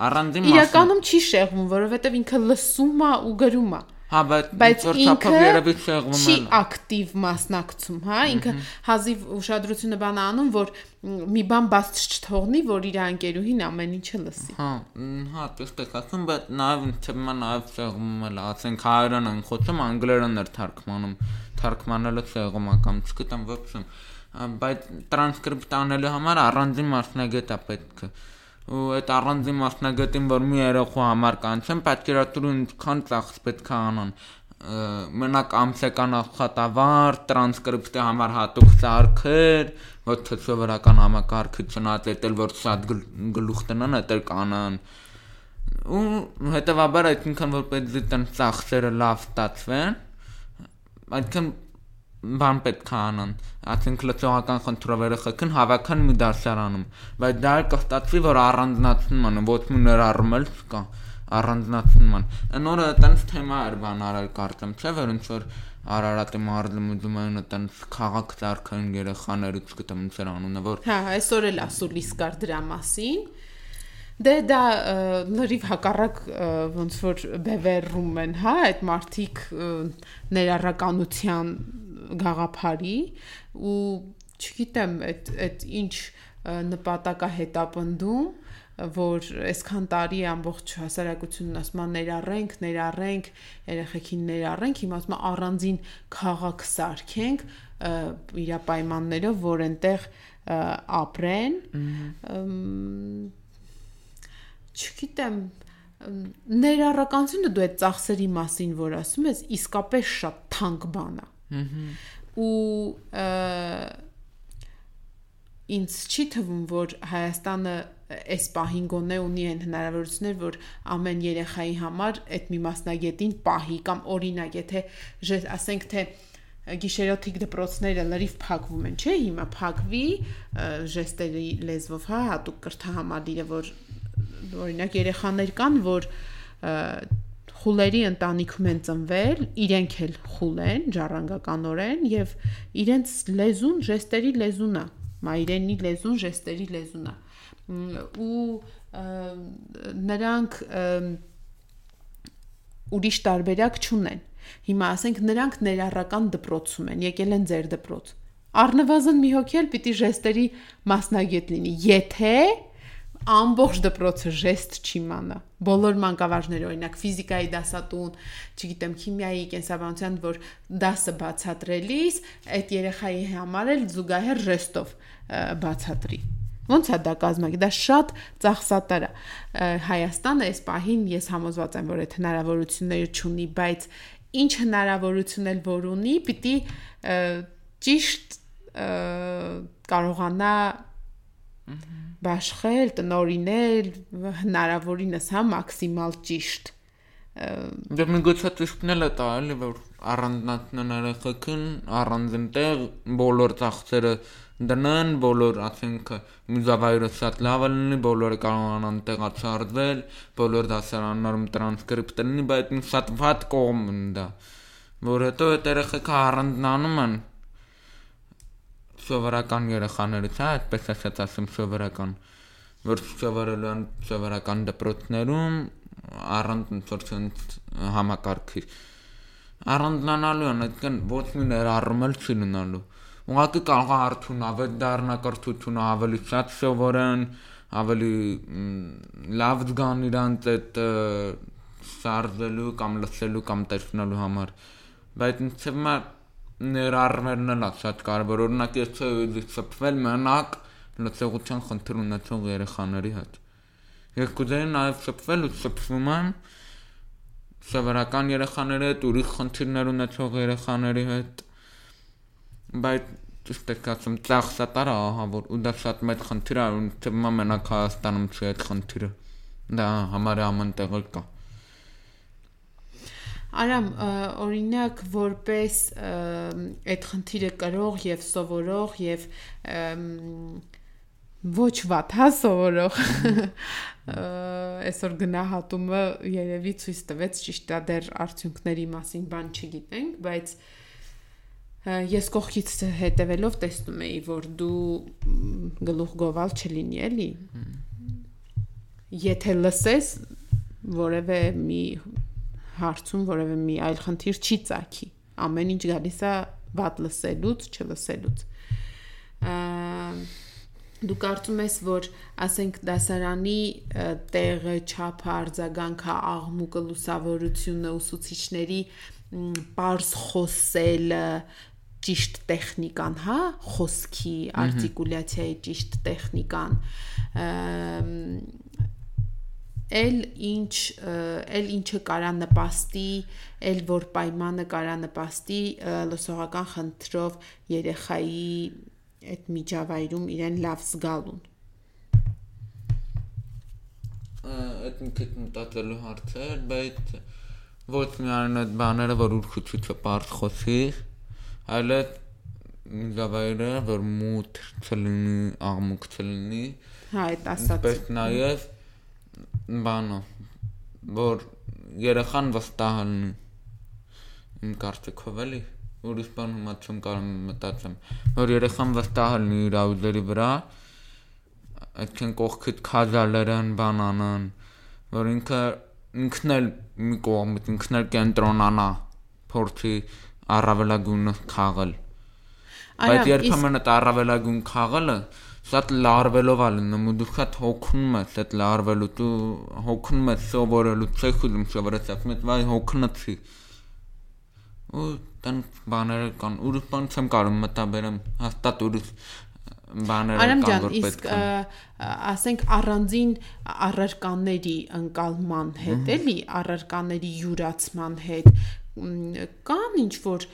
առանձին մասը իրականում չի շեղվում որովհետև ինքը լսում է ու գրում է Հա, բայց ծորտափով երևի շեղվում է։ Չի ակտիվ մասնակցում, հա, ինքը հազիվ ուշադրությունը բան անում, որ մի բան բաց չթողնի, որ իր անկերուհին ամեն ինչը լսի։ Հա, հա, տեսեք, ասում, բայց նաև թեմա նաև շեղվում է, ասենք հայերեն են խոսում, անգլերեն էր թարգմանում, թարգմանելը շեղում է կամ չգիտեմ, ոբսեմ, բայց տրանսկրիպտ անելու համար առանձին մասնագետ է պետք ու այդ առանձին մասնագետին որ մի երախու համար կանչեն պատկերատուրը ինչքան ծախս պետք է անան մենակ ամսական աշխատավար, տրանսկրիպտի համար հատուկ սարքեր, ոչ թե սովորական համակարգը չնայել որ շատ գլուխ տնան, այդել կանան ու հետեւաբար այդքան որ պետք է տան ծախսերը լավ ստացվեն, այդքան բան պետք է անան ասենք լծողական խնդրովերը խքն հավաքան մի դասարանում բայց դա կստացվի որ առանձնացնում են ոչ մի ներառմել կա առանձնացնում են նորը տենց թեմա էր բան արել կարծեմ չէ որ ինչ որ Արարատի մարզմուտում են տենց քաղաք ծարքային երեխաներից գտեմ ինչ էր անունը որ Հա այսօր էլ ասուր լիսկար դրա մասին Դե դա լրիվ հակառակ ոնց որ բևեռում են, հա, այդ մարդիկ ներառականության գաղափարի ու չգիտեմ այդ այդ ինչ նպատակա հետապնդում որ այսքան տարի ամբողջ հասարակությունն ասում է ներառենք, ներառենք, երեխեքին ներառենք, հիմա ասում է առանձին քաղաք սարքենք իր պայմաններով, որ այնտեղ ապրեն։ Չգիտեմ, ներառականությունը դու այդ ծախսերի մասին որ ասում ես, իսկապես շատ թանկ բան է։ Ու ինձ չի թվում, որ Հայաստանը այս պահին գոնե ունի այն հնարավորություններ, որ ամեն երեխայի համար այդ մի մասնագետին պահի կամ օրինակ, եթե ասենք թե գիշերօթիկ դպրոցները լրիվ փակվում են, չէ՞, հիմա փակվի ժեստերի լեզվով, հա, հատուկ կրթահամալիրը, որ օրինակ երեխաներ կան, որ խուլերի ընտանիքում են ծնվել, իրենք էլ խուլ են ժառանգականորեն եւ իրենց լեզուն ժեստերի լեզուն է մայրենի լեզուն, ժեստերի լեզուն է ու նրանք ուրիշ տարբերակ չունեն հիմա ասենք նրանք ներառական դպրոցում են եկել են ձեր դպրոց առնվազն մի հոգի էլ պիտի ժեստերի մասնագետ լինի եթե ամբողջ դպրոցը ժեստ չի մանա բոլոր մանկավարժները օրինակ ֆիզիկայի դասատուն, չգիտեմ, քիմիայի, կենսաբանության, որ դասը բացատրելիս այդ երեխայի համար էլ զուգահեռ ժեստով բացատրի։ Ոնց է դա կազմակերպ։ Դա շատ ծախսատար է։ Հայաստանը այս պահին ես համոզված եմ, որ այդ հնարավորությունները չունի, բայց ինչ հնարավորություն էլ որ ունի, պիտի ճիշտ կարողանա բաշխել, տնորինել, հնարավորինս հա մաքսիմալ ճիշտ։ Դե միգուցե ճիշտն էլ է տա, էլի որ առանձնացնեն երեխեքին, առանձին տեղ բոլոր ծախսերը դնեն, բոլոր, ասենք, մուզավայրը շատ լավ լինի, բոլորը կարողանան տեղացարվել, բոլոր դասարաններում տրանսկրիպտ լինի, բայց շատ վատ կողմն դա, որ հետո այդ երեխեքը առանձնանում են սովորական երեխաներից, հա, այդպես ասած ասեմ սովորական, որ սովորելու են սովորական դպրոցներում առանց ինչ համակարգի առանձնանալու են, այդքան ոչ մի ներառում էլ չի լինալու։ Ուղղակի կարող է արդյունավետ դառնա կրթությունը ավելի շատ սովորեն, ավելի լավ զգան իրանց այդ սարդելու կամ լսելու կամ տեսնելու համար։ Բայց ինձ թվում է ներառվելն էլ շատ կարևոր օրինակ ես շփվել մենակ լծողության խնդիր ունեցող երեխաների հետ ես կուզեի նաև շփվել ու շփվում եմ սովորական երեխաների հետ ուրիշ խնդիրներ ունեցող երեխաների հետ բայց ճիշտ է ասում ծախսատար ահա որ ու դա շատ մեծ խնդիր է ու թվում է մենակ Հայաստանում չի այդ խնդիրը դա համարյա ամեն տեղ կա Արամ օրինակ որպես այդ խնդիրը կրող եւ սովորող եւ ոչ վատ հա սովորող այսօր գնահատումը երևի ցույց տվեց ճիշտ է դեռ արդյունքների մասին բան չգիտենք բայց ես կողքից հետևելով տեսնում էի որ դու գլուխ գովալ չլինի էլի եթե լսես որևէ մի հարցում որևէ մի այլ խնդիր չի ծագի։ Ամեն ինչ գալիս է վատ լսելուց, չլսելուց։ Դու կարծում ես, որ ասենք դասարանի տեղը, չափը, արձագանքը, աղմուկը, լուսավորությունը, ուսուցիչների པարզ խոսելը, ճիշտ տեխնիկան, հա, խոսքի, արտիկուլյացիայի ճիշտ տեխնիկան, էլ ինչ էլ ինչը կարա նպաստի, էլ որ պայմանը կարա նպաստի լսողական խնդրով երեխայի այդ միջավայրում իրեն լավ զգալուն։ Այդ մտածելու հարց է, բայց ոչ միայն այդ բաները, որ ուրախությունը բարձ խոսի, այլ այդ միջավայրը, որ մութ չլինի, աղմուկ չլինի։ Հա, այդ ասած։ Բայց նաև բանը որ երեխան վստահ լինի իմ կարծիքով էլի ուրիշ բան հիմա չեմ կարող մտածեմ որ երեխան վստահ լինի իր ուզերի վրա այդքան կողքիդ քազալերն բանանան որ ինքը ինքն էլ մի կողմից ինքն էլ կենտրոնանա փորձի առավելագույնը քաղել։ Բայց երբեմն այդ առավելագույն քաղելը շատ լարվելով է լինում ու դու շատ հոգնում ես այդ լարվելու դու հոգնում ես սովորելու ցեխում սովորեցած մեծ վայ հոգնեցի ու տան բաները կան ուրիշ բան չեմ կարող մտաբերեմ հաստատ ուրիշ բաներ Արամ կան որ պետք ա, ասենք առանձին առարկաների ընկալման հետ էլի, առարկաների յուրացման հետ կան ինչ որ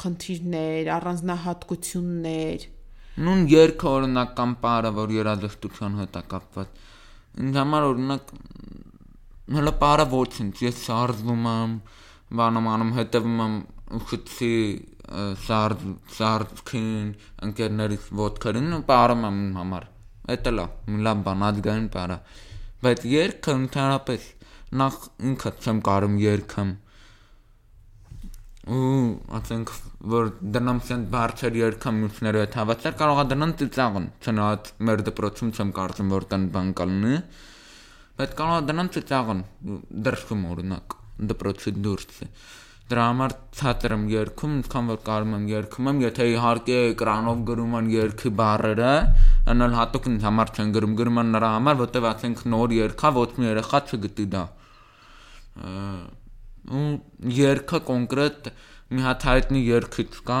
խնդիրներ, առանձնահատկություններ։ նույն երկը օրինական բարը որ երաժշտության հետ է կապված ինձ համար օրինակ հələ բարը ոչինչ ես շարժվում եմ բանում անում հետևում եմ ուշեցի շարժ շարժքին ընկերներից ոդքերին ու բարում եմ համար դա լա մի լավ բան ազգային բարը բայց երկը ընդհանրապես նախ ինքը չեմ կարում երկեմ ու ասենք որ դնամ ցեն բարձր երկամ մյուսները հետ հավասար կարող է դնան ծիծաղն չնայած մեր դպրոցում չեմ կարծում որ տան բան կլինի բայց կարող է դնան ծիծաղն դրսում օրինակ դպրոցի դուրս դրա համար ցածր եմ երգում ինչքան որ կարում եմ երգում եմ եթե իհարկե էկրանով գրում են երգի բառերը անալ հատուկ ինձ համար չեն գրում են նրա համար որտեվ ասենք նոր երգա ոչ մի երեխա չգիտի դա ու երկը կոնկրետ մի հատ հայտնի երկիչ կա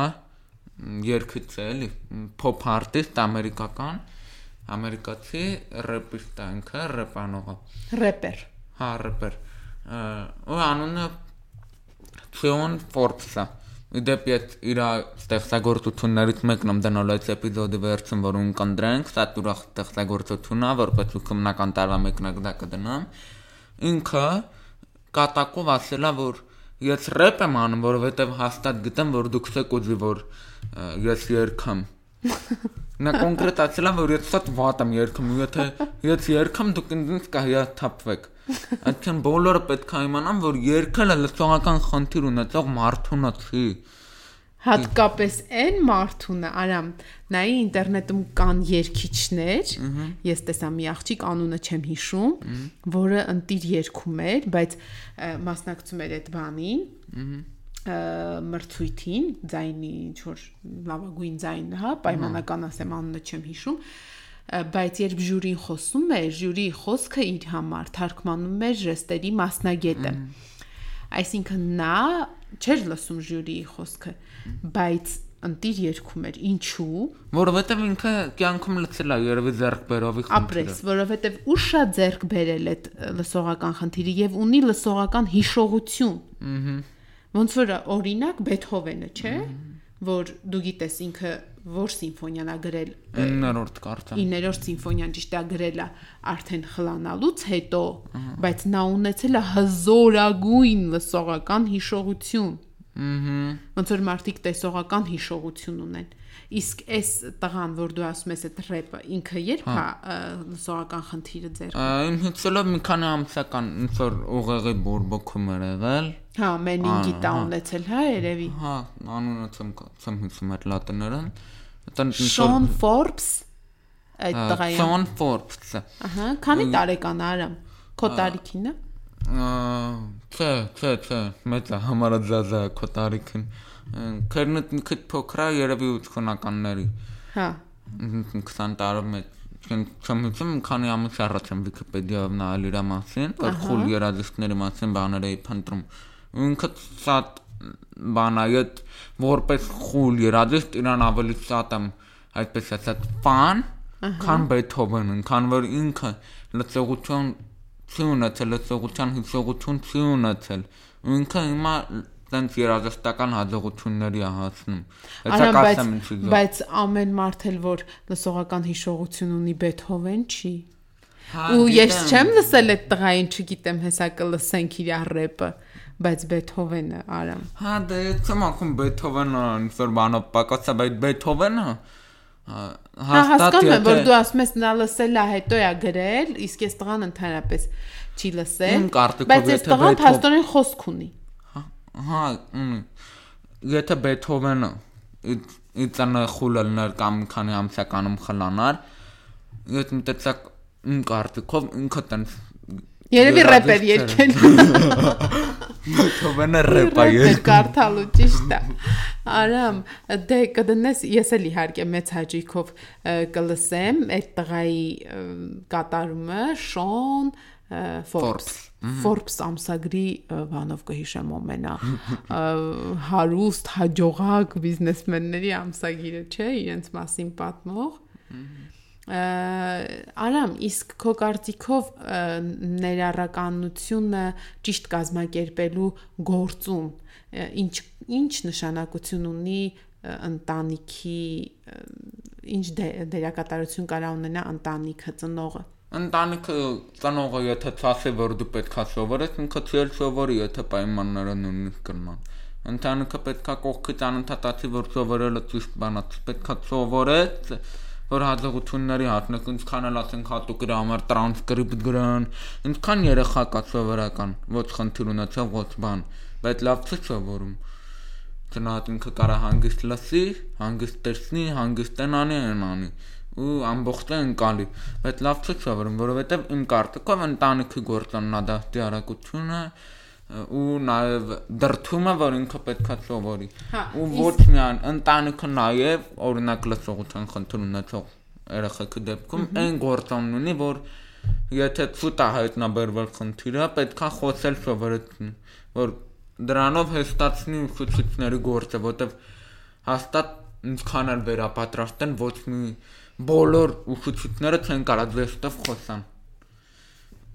երկիչ է էլի pop artist ամերիկական ամերիկացի рэպիստ է ինքը рэպանողը рэպեր հա рэպեր հա, ու անունը Թեոն Ֆորբսը դեպի այդ իր ստեղծագործություններից մեկն եմ դնալ այս էպիզոդի վերջում, որուն կնդրանք, սա ուրախ ստեղծագործությունն է, որպես ու քննական տարվա մեկնակ դա կդնամ։ Ինքը կատակով ասելա, որ ես рэպ եմ անում, որովհետև հաստատ գտեմ, որ դուք եք ուզի, որ ես երգամ։ (laughs) Նա կոնկրետ ասելա, որ ես շատ վատ եմ երգում, ու եթե ես երգամ, դուք ինձ կհիաթափվեք։ Այսինքն բոլորը պետք է իմանան, որ երգելը լսողական խնդիր ունեցող մարդուն է չի։ Հատկապես այն մարդունը, արամ, նայի ինտերնետում կան երկիչներ, ես տեսա մի աղջիկ անունը չեմ հիշում, որը ընտիր երգում էր, բայց մասնակցում էր այդ բանին, մրցույթին, ձայնի ինչ որ լավագույն ձայնը, հա, պայմանական ասեմ անունը չեմ հիշում, բայց երբ ժյուրին խոսում էր, ժյուրի խոսքը իր համար թարգմանում էր ժեստերի մասնագետը։ Այսինքն նա չէր լսում ժյուրիի խոսքը, բայց ընտիր երգում էր։ Ինչու՞։ Որովհետև ինքը կյանքում լցել է երևի ձեռք բերովի Ապրես, որովհետև ուշա ձեռք բերել այդ լսողական խնդիրը եւ ունի լսողական հիշողություն։ Ահա։ Ոնց որ օրինակ Բեթհովենը, չէ՞, որ դու գիտես ինքը որ սիմֆոնիան ա գրել 9-րդ կարծեմ։ 9-րդ սիմֆոնիան ճիշտ է գրել է արդեն խլանալուց հետո, բայց նա ունեցել է հզորագույն լսողական հիշողություն։ Ահա։ Ոնց որ մարդիկ տեսողական հիշողություն ունեն։ Իսկ այս տղան, որ դու ասում ես այդ рэպը, ինքը երբ է ը, լսողական խնդիրը ձեր։ Իմ հիշելով մի քանի ամսական ինչ որ ուղեղի բորբոքում էր եղել։ Հա, մենինգի տա հա։ ունեցել, հա, երևի։ Հա, անունը չեմ չեմ հիշում այդ լատիներեն։ Այդտեղ Շոն Ֆորբս այդ տղայի։ Sean Forbes։ Ահա, քանի տարեկան է արամ։ Քո տարիքին է։ Չէ, չէ, չէ, մեծ է համարաձազա քո տարիքին։ Քերնը մի քիչ փոքր է երևի 80-ականների։ Հա։ 20 տարով մեծ Չեմ հիշում քանի ամիս առաջ եմ Վիկիպեդիայով նայել իր մասին, որ խուլ երաժիշտների մասին բաներ էի փնտրում։ ու Ինքը շատ բան է, այդ որպես խուլ երաժիշտ իրան ավելի շատ եմ այդպես ասած ֆան, քան Բեթհովենն, քան որ ինքը լծողություն չի ունեցել, լծողության հիշողություն չի ունեցել։ ու Ինքը հիմա տենց երաժշտական հաջողությունների է հասնում։ բայց կասեմ ինչի զո։ բայց ամեն մարդ էլ որ լսողական հիշողություն ունի Բեթհովեն չի։ Հա, Ու ես չեմ լսել այդ տղային, չգիտեմ, հեսա կլսենք իր рэպը, բայց Բեթհովենը արամ։ Հա, դե չեմ ակում Բեթհովենը, ինչ որ բանով պակասա, բայց Բեթհովենը հասկանում եմ, որ եթե- դու ասում ես նա լսել է, հետո է գրել, իսկ այս տղան ընդհանրապես չի լսել։ Բայց եթե տղան փաստորեն խոսք ունի։ Հա, ունի։ Եթե Բեթհովենը իցանը խուլելներ կամ քանի ամսականում խլանար, ես մտածակ իմ կարտիկով ինքը տենց Երևի рэպեր երկել։ Թողնա рэպա երկել։ Կարդալու ճիշտ է։ Արամ, դե կդնես, ես էլ իհարկե մեծ հաճույքով կլսեմ այդ տղայի կատարումը Շոն Forbes Forbes ամսագրի բանով կհիշեմ ամենա հարուստ հաջողակ բիզնեսմենների ամսագիրը չէ, իրենց մասին պատմող։ Ահա Արամ, իսկ քո կարծիքով ներառականությունը ճիշտ կազմակերպելու գործում ինչ ինչ նշանակություն ունի ընտանիքի ինչ դե- դերակատարություն կարա ունենա ընտանիքը ծնողը։ Ընտանիքը ծնողը եթե ցասի որ դու պետքա սովորես, ինքը ցել սովորի, եթե պայմանները նույնիսկ կրման։ Ընտանիքը պետքա կողքից անընդհատացի որ սովորելը ճիշտ բան է, պետքա սովորես որ հաջողությունների հասնեք, ինչքան էլ ասենք հատուկ իր համար տրանսկրիպտ գրան, ինչքան երեխա կա սովորական, ոչ խնդիր ունեցող ոչ բան, բայց լավ չի սովորում։ Ծնատ ինքը կարա հանգիստ լսի, հանգիստ տեսնի, հանգիստ տնանի, անանի ու ամբողջ ընկալի, բայց լավ չի սովորում, որովհետև իմ կարտիկով ընտանիքի գործոննադաստի արագությունը ու նաև դրթումը, որ ինքը պետքա սովորի։ Հա, Ու ոչ միայն ընտանիքը նաև օրինակ լսողության խնդիր ունեցող երեխեքի դեպքում այն գործոնն ունի, որ եթե ցույց է հայտնաբերվել խնդիրը, պետքա խոսել սովորեցնի, որ դրանով հստացնի ուսուցիչների գործը, որտեվ հաստատ ինչքան էլ վերապատրաստեն ոչ մի բոլոր ուսուցիչները չեն կարող դեստով խոսան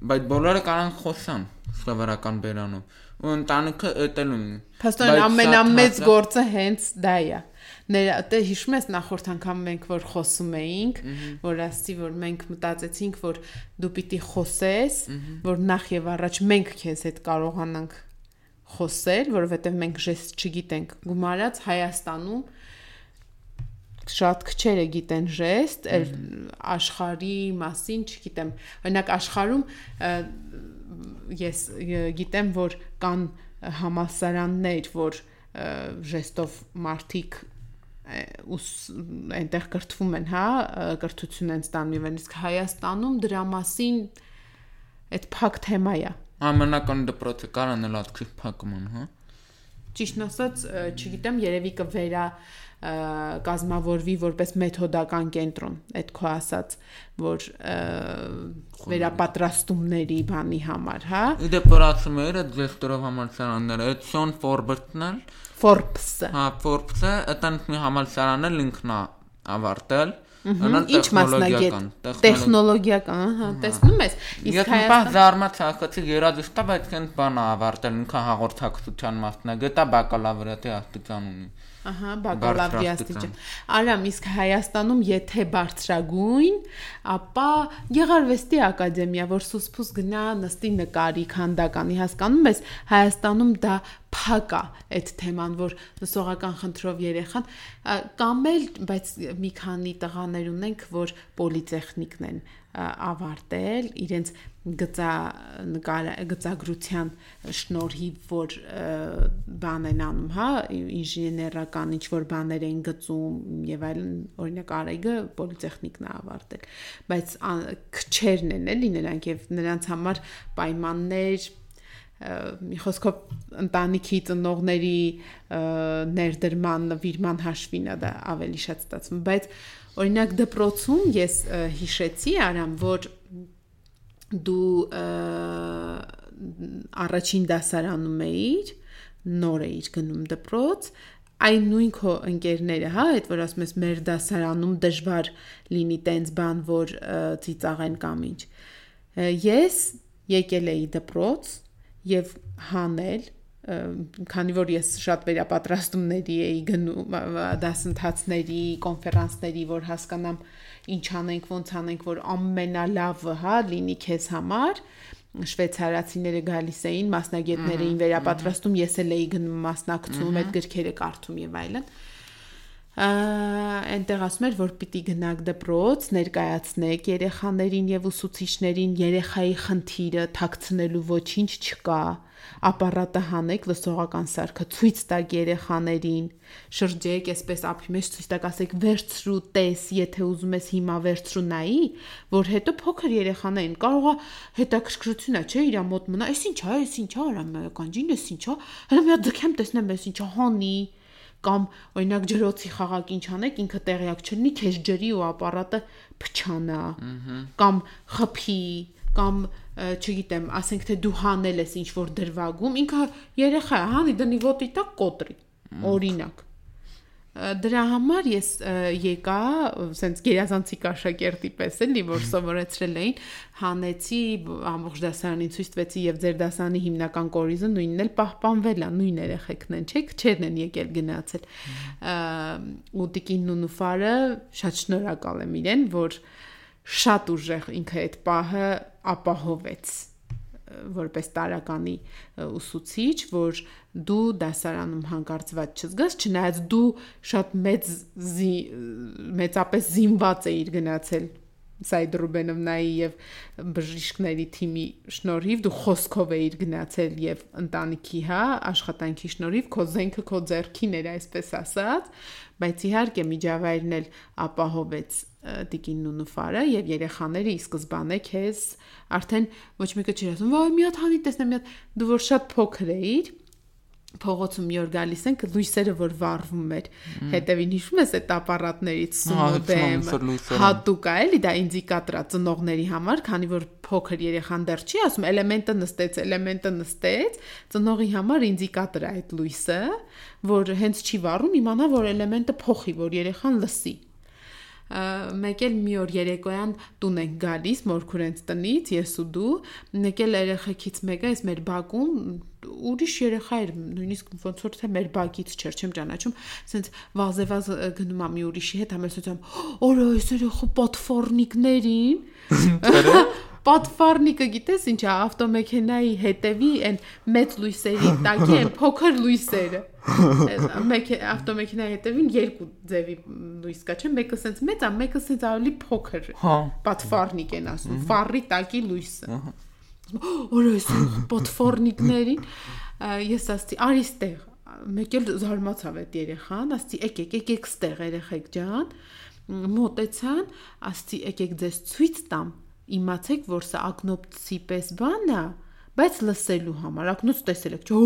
բայց բոլորը կարան խոսան սովորական բերանով ու ընտանիքը էտել ունի Փաստորեն ամենամեծ գործը հենց դա է։ Ներ դե հիշում ես նախորդ անգամ մենք որ խոսում էինք, որ ասի որ մենք մտածեցինք որ դու պիտի խոսես, որ նախ եւ առաջ մենք քեզ հետ կարողանանք խոսել, որովհետեւ մենք ժեստ չգիտենք։ Գումարած Հայաստանում շատ քչերը գիտեն ժեստ, այլ աշխարհի մասին չգիտեմ։ Օրինակ աշխարհում ես գիտեմ, որ կան ը, համալսարաններ, որ ժեստով մարդիկ ուս այնտեղ կրթվում են, հա, կրթություն են ստանում, եւ իսկ Հայաստանում դրա մասին այդ փակ թեմա է։ ամենական դպրոցը կարան էլ ածքի փակման հա Ճիշտն ասած, չգիտեմ, երևի կվերա կազմավորվի որպես մեթոդական կենտրոն, այդ քո ասած, որ վերապատրաստումների բանի համար, հա, իդե պրացումերը դեստորով համալսարանները այդ Շոն Ֆորբերտն էլ Forbes-ը։ հա Forbes-ը այդտեղ մի համալսարան էլ ինքն է ավարտել Ինչ մասնագետ։ Տեխնոլոգիական, հա, տեսնում ես։ Իսկ Հայաստան զարմացա, ասացի երաժշտա, բայց քան բան ավարտել, ինքը հաղորդակցության մասնագետ է, բակալավրիատի աստիճան ունի։ Ահա, բակալավրի աստիճան։ Արամ, իսկ Հայաստանում եթե բարձրագույն, ապա Գեղարվեստի ակադեմիա, որ սուսփուս գնա նստի նկարի քանդականի, հասկանում ես, Հայաստանում դա փակ է այդ թեման, որ լսողական խնդրով երեխան կամ էլ, բայց մի քանի տղաներ ունենք, որ պոլիտեխնիկն են ավարտել իրենց գծա գծագրության շնորհիվ որ բան են անում, հա, ինժեներական ինչ որ բաներ են գծում եւ այլն, օրինակ Արեգը պոլիտեխնիկն է ավարտել, բայց քչերն են էլի նրանք եւ նրանց համար պայմաններ մի խոսքով ընտանիքի ծնողների ներդրման նվիրման հաշվին է դա ավելի շատ ստացվում բայց օրինակ դպրոցում ես հիշեցի արամ որ դու առաջին դասարանում էիր նոր էիր գնում դպրոց այն նույն քո ընկերները, հա, այդ որ ասում ես մեր դասարանում դժվար լինի տենց բան, որ ծիծաղեն կամ ինչ։ Ես եկել էի դպրոց եւ հանել քանի որ ես շատ վերապատրաստումների էի գնում ա, ա, դասընթացների, կոնֆերանսների, որ հասկանամ ինչ անենք, ոնց անենք, որ ամենալավը, հա, լինի քեզ համար շվեյցարացիները գալիս էին, մասնագետներ էին վերապատրաստում, ես էլ էի գնում մասնակցում, այդ գրքերը կարդում եւ այլն։ այնտեղ ասում էր, որ պիտի գնաք դպրոց, ներկայացնեք երեխաներին եւ ուսուցիչներին երեխայի խնդիրը թաքցնելու ոչինչ չկա ապարատը հանեք լսողական սարքը ցույց տակ երեխաներին շրջեք այսպես ափի մեջ ցույց տակ ասեք վերցրու տես եթե ուզում ես հիմա վերցրու նայի որ հետո փոքր երեխաներին կարողա հետաքրքրություն է չէ իր մոտ մնա այս ինչա այս ինչա արամ կանջին այս ինչա հələ մի հատ ձգեմ տեսնեմ այս ինչա հանի կամ օրինակ ջրոցի խաղակ ինչ անեք ինքը տեղյակ չլինի քեզ ջրի ու ապարատը փչանա կամ խփի կամ չգիտեմ, ասենք թե դու հանել ես ինչ որ դրվագում, ինքը երեխա հանի դնի ոտի տակ կոտրի։ Օրինակ դրա համար ես եկա սենց գերազանցի կաշակերտի պես էլի որ սովորեցրել էին հանեցի ամբողջ դասարանին ցույց տվեցի եւ ձեր դասանի հիմնական կորիզը նույնն էլ պահպանվել է նույն երեխեքն են չէ քչերն են եկել գնացել ու տիկին նունուֆարը շատ շնորհակալ եմ իրեն որ շատ ուժեղ ինքը այդ պահը ապահովեց որպես տարականի ուսուցիչ, որ դու դասարանում հանկարծված չզգաս, չնայած դու շատ մեծ մեծապես զինված էիր գնացել Սայդ Ռուբենովնայի եւ բժիշկների թիմի շնորհիվ դու խոսքով էիր գնացել եւ ընտանիքի հա աշխատանքի շնորհիվ քո զենքը քո ձեռքին էր այսպես ասած բայց իհարկե միջավայրն էլ ապահովեց տիկին նունուֆարը եւ երեխաները ի սկզբանե քեզ արդեն ոչ մեկը չի ասում վայ մի հատ հանի տեսնեմ մի հատ դու որ շատ փոքր էիր փողոցում մի օր գալիս ենք լույսերը որ վառվում էր հետևին հիշում ես այդ ապարատներից սումոդեմ հատուկ է էլի դա ինդիկատոր է ծնողների համար քանի որ փոքր երեխան դեռ չի ասում էլեմենտը նստեց էլեմենտը նստեց ծնողի համար ինդիկատոր է այդ լույսը որ հենց չի վառում իմանա որ էլեմենտը փոխի որ երեխան լսի մեկ էլ մի օր երեկոյան տուն ենք գալիս մորքուրենց տնից ես ու դու մեկ էլ երեխեքից մեկը այս մեր բակում ուրիշ երեխա էր նույնիսկ ոնց որ թե մեր բակից չէր չեմ ճանաչում ասենց վազեվազ գնում ա մի ուրիշի հետ համեսոցամ օր այս երեխա պատֆորնիկներին (laughs) պատվարնիկը գիտես ինչ է ավտոմեքենայի հետևի այն մեծ լույսերի տակի այն փոքր լույսերը մեկ ավտոմեքենայի հետևին երկու ձևի լույս կա չէ մեկը սենց մեծ է մեկը սենց ավելի փոքր հա պատվարնիկ են ասում ֆարի տակի լույսը (gasps) օրես պատվարնիկներին ես ասացի արի ստեղ մեկ էլ զարմացավ այդ երեխան ասացի եկեք եկեք ստեղ երեխեք ջան մոտեցան ասացի եկեք ձեզ ցույց տամ իմացեք, որ սա ակնոպցի պես բան է, բայց լսելու համար ակնոց տեսել եք, ջո,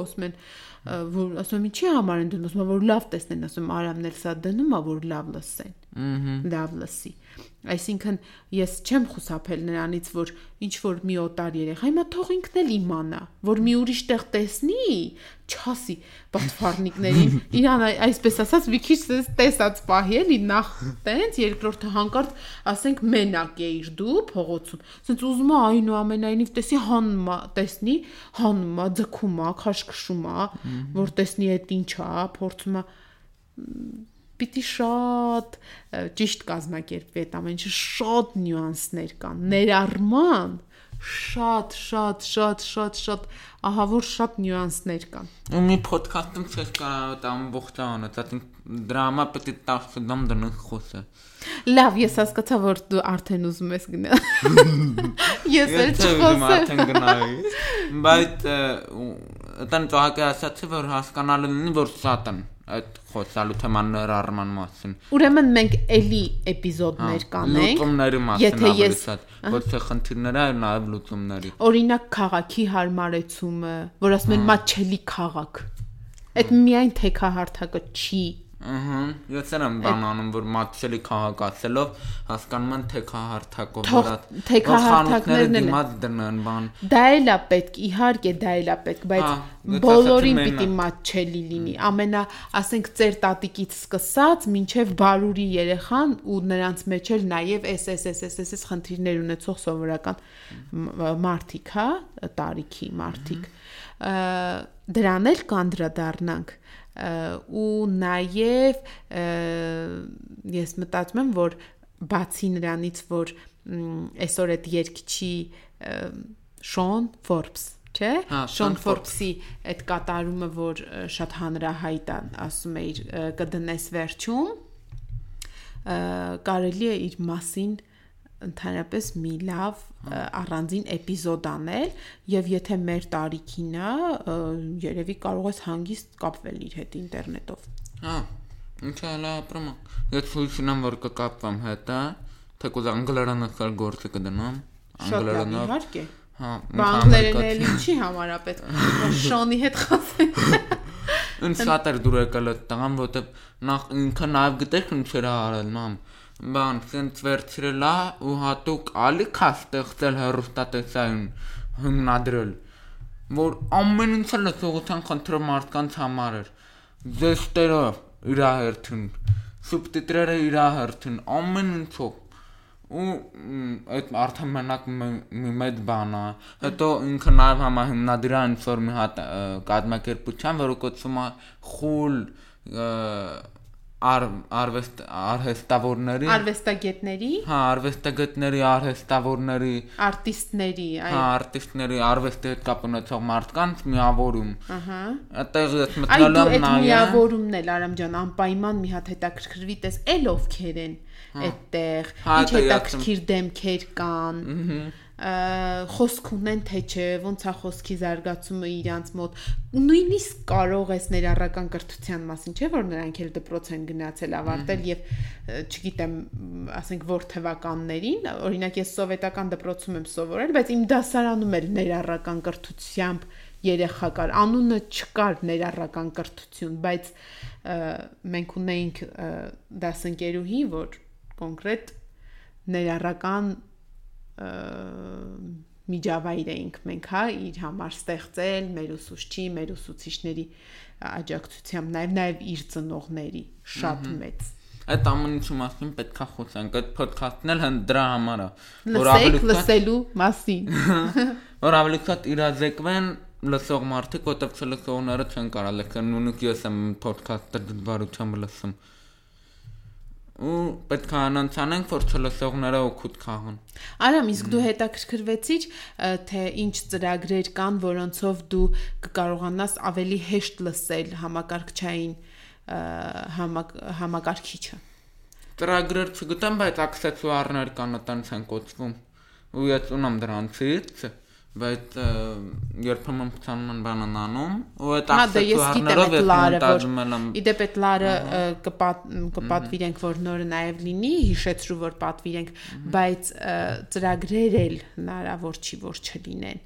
ասում են, որ ասում եմ ինչի համար են դնում, ասում որ լավ տեսնեն, ասում արամն էլ սա դնում է, որ լավ լսեն։ Լավ լսի։ Այսինքն ես չեմ խուսափել նրանից, որ ինչ որ մի օտար երեխա հիմա թող ինքն էլ իմանա, որ մի ուրիշ տեղ տեսնի, չասի պատվարնիկներին, իրան այսպես ասած մի քիչ տեսած պահի էլի նախ տենց, երկրորդը հանկարծ ասենք մենակ էիր դու փողոցում։ Սենց ուզում է այնուամենայնիվ տեսի հանմա, տեսնի, հանմա, ձգումա, քաշքշումա, որ տեսնի այդ ինչա, փորձում է պիտի շատ ճիշտ կազմակերպվի այդ ամեն ինչը շատ նյուանսներ կան ներառման շատ շատ շատ շատ շատ ահա որ շատ նյուանսներ կան ու մի ոդքասթում ցես կա ամբողջանը դա դրա համար պետք է 10 դամ դնենք խոսը լավ ես հասկացա որ դու արդեն ուզում ես գնալ (laughs) ես էլ չխոսեմ արդեն գնայի բայց այդան ծաղկի ասացի որ հասկանալը լինի որ սատան այդ խոսալու թեման ներառման մասին։ Ուրեմն մենք էլի էպիզոդներ կանենք։ Լուծումների մասին ես ոչ թե խնդիրները, այլ նաև լուծումների։ Օրինակ քաղաքի հարմարեցումը, որ ասում են մաչելի քաղաք։ Այդ միայն թեկահարթակը չի Ահա, ես եմ բանանում, որ մատչելի քաղաքացելով հասկանում են թե քահարթակով վրա թե քահարթակներն են դիմաց դնան բան։ Դա էլ է պետք, իհարկե դա էլ է պետք, բայց բոլորին պիտի մատչելի լինի։ Ամենա, ասենք, ծեր տատիկից սկսած մինչև բարուրի երեխան ու նրանց մեջ էլ նաև SSSSS խնդիրներ ունեցող սովորական մարտիկ, հա, տարիքի մարտիկ։ Դրան էլ կանդրադառնանք ու նաև ես մտածում եմ որ բացի նրանից որ այսօր այդ երկչի Շոն Ֆորբս չէ Հա, Շոն Ֆորբսի այդ կատարումը որ շատ հանրահայտ է ասում է իր կդնես վերջում կարելի է իր մասին ընդհանրապես մի լավ առանձին էպիզոդ անել եւ եթե մեր տարիքին է ը, երևի կարող ես հանգիստ կապվել իր հետ ինտերնետով Հա, ինչա լա ապրում։ Ես հույս ունեմ որ կկապվեմ հետը, թեկուզ անգլերենը կար գործը կդնամ։ Անգլերենով։ իհարկե Հա, Բա անգլերենը էլ ինչի համար է պետք (laughs) Շոնի հետ խոսենք Ինձ (laughs) շատ էր դուր եկել այդ տղան, որտեվ նախ ինքը նաև գիտեք ինչ էր արել, մամ։ Բան, ցենց վերցրել է ու հատուկ ալիք է ստեղծել հերոստատեսային հիմնադրել, որ ամեն ինչը լսողության խնդրը մարդկանց համար էր։ Զեստերը իր հերթին, սուբտիտրերը իր հերթին, ամեն ինչով ու այդ արդեն մենակ մի- մեծ բան է հետո ինքը նաև համահիմնադիր է ինչ որ մի հատ կազմակերպության որը կոչվում է խուլ ար արվեստ արհեստավորների արվեստագետների հա արվեստագետների արհեստավորների արտիստների այ հա արտիստների արվեստի հետ կապ ունեցող մարդկանց միավորում ահա այդտեղ ես դու եմ այդ նայել միավորումն էլ Արամ ջան անպայման մի հատ հետաքրքրվի տես էլ ովքեր են այդտեղ Հա, ինչ հետաքրքիր դեմքեր կան ը, խոսք ունեն թե չէ ոնց է խոսքի զարգացումը իրանց մոտ նույնիսկ կարող ես ներառական կրթության մասին չէ որ նրանք էլ դպրոց են գնացել ավարտել եւ չգիտեմ ասենք որ թվականներին օրինակ ես սովետական դպրոցում եմ սովորել բայց իմ դասարանում էլ ներառական կրթությամբ երեխա կար անունը չկար ներառական կրթություն բայց մենք ունեինք դասընկերուհի որ կոնկրետ ներառական միջավայր էինք մենք հա իր համար ստեղծել մեր ուսուցչի, մեր ուսուցիչների աջակցությամբ, նաև նաև իր ծնողների շատ մեծ։ այդ ամեն ինչի մասին պետքա խոսենք այդ ոդքասթն էլ հենց դրա համար է Լսեք շատ- լսելու մասին։ (laughs) որ ավելի շատ իրազեկվեն լսող մարդիկ, որտեղ չլսողները չեն կարող լսել, նույնիսկ ես եմ ոդքասթը դժվարությամբ լսում։ Ու պետք է անոնց անենք, որ չլսողները օգուտ քաղան։ Արամ, իսկ դու հետաքրքրվեցիր, թե ինչ ծրագրեր կան, որոնցով դու կկարողանաս ավելի հեշտ լսել համակարգչային համակարգիչը։ Ծրագրեր չգտեմ, բայց աքսեսուարներ կան, այտենց են կոչվում։ Ու ես ունեմ դրանցից, բայց երբեմն փցանում են բանան անում, ու այդ Հա, դե լարը, մոնտաժում եմ իդեպ այդ լարը կպատվիրենք, որ նորը նաև լինի, հիշեցրու, որ պատվիրենք, բայց ծրագրեր էլ հնարավոր չի, որ չլինեն։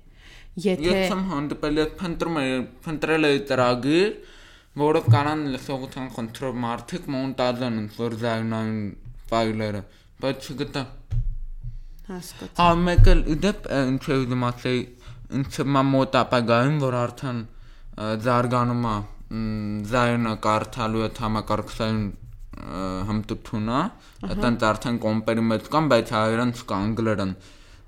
Եթե Ես եմ հանդիպել ես փնտրում եմ, փնտրել եմ ծրագիր, որով կանան լսողության խնդրով մարդիկ մոնտաժեն ինչ որ զայնային ֆայլերը, բայց չգտա։ հասկաց։ Հա, մեկ էլ իդեպ ինչ է ասել, ինչը մա մոտ ապագայում, որ արդեն զարգանում է մ, զայնը կարդալու այդ համակարգչային հմտությունը, այդտենց արդեն կոմպերի մեջ կան, բայց հայերեն չկա անգլերեն։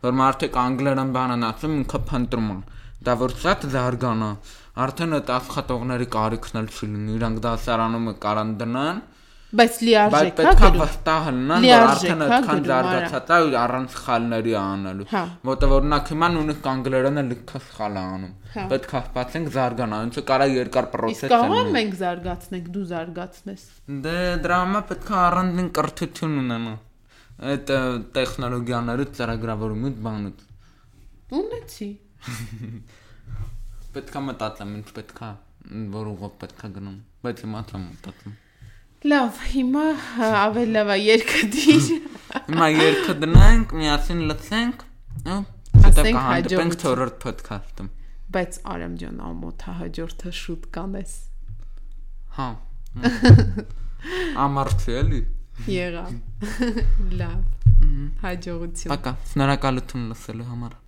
Որ մարդիկ անգլերեն բան են ասում, ինքը փնտրում են։ Դա որ շատ զարգանա, արդեն այդ աշխատողների կարիքն էլ չլինի, իրանք դասարանում կարան դնան, Բայց բայց լիարժեք հա պետք է վստահ լինեն, որ արդեն հա, այդքան զարգացած է ու առանց սխալների անելու։ Հա։ Որտեղ օրինակ հիմա նույնիսկ անգլերենը լիքը սխալ է անում։ Պետք է սպասենք զարգանա, ինչը կարա երկար Իսկ process կարող լինի։ ենք զարգացնենք, դու զարգացնես։ Դե դրա համար պետք է առանձին կրթություն ունենա։ Այդ ը, տեխնոլոգիաների ծրագրավորումից բանից։ Ունեցի։ (laughs) Պետք է մտածեմ, ինչ պետք է, որ ուղով պետք է գնում։ Բայց հիմա չեմ մտածում։ Լավ, հիմա հա, ավելի լավ է երկը դիր։ Հիմա երկը դնենք, միասին լսենք, հետո կհանդիպենք թորրորդ podcast-ում։ Բայց Արամ ջան, ամոթա հաջորդը շուտ կանես։ Հա։ (laughs) Ամարցի էլի։ Եղավ։ (laughs) Լավ։ Հաջողություն։ Պակա, շնորհակալություն լսելու համար։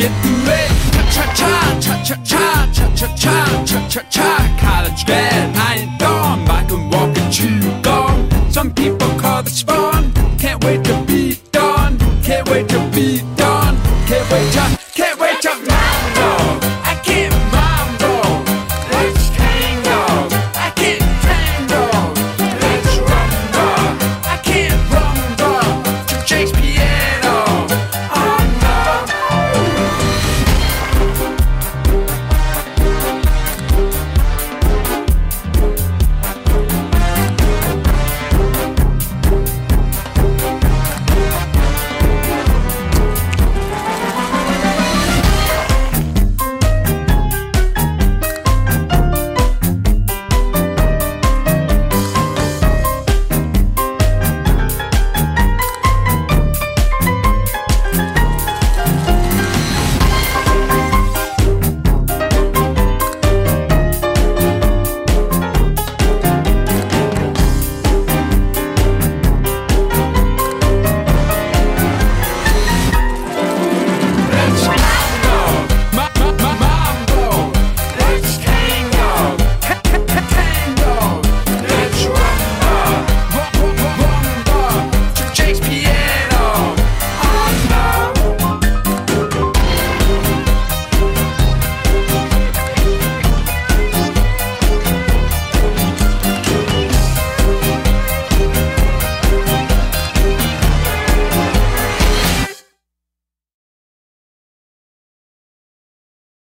get ready. Cha cha cha.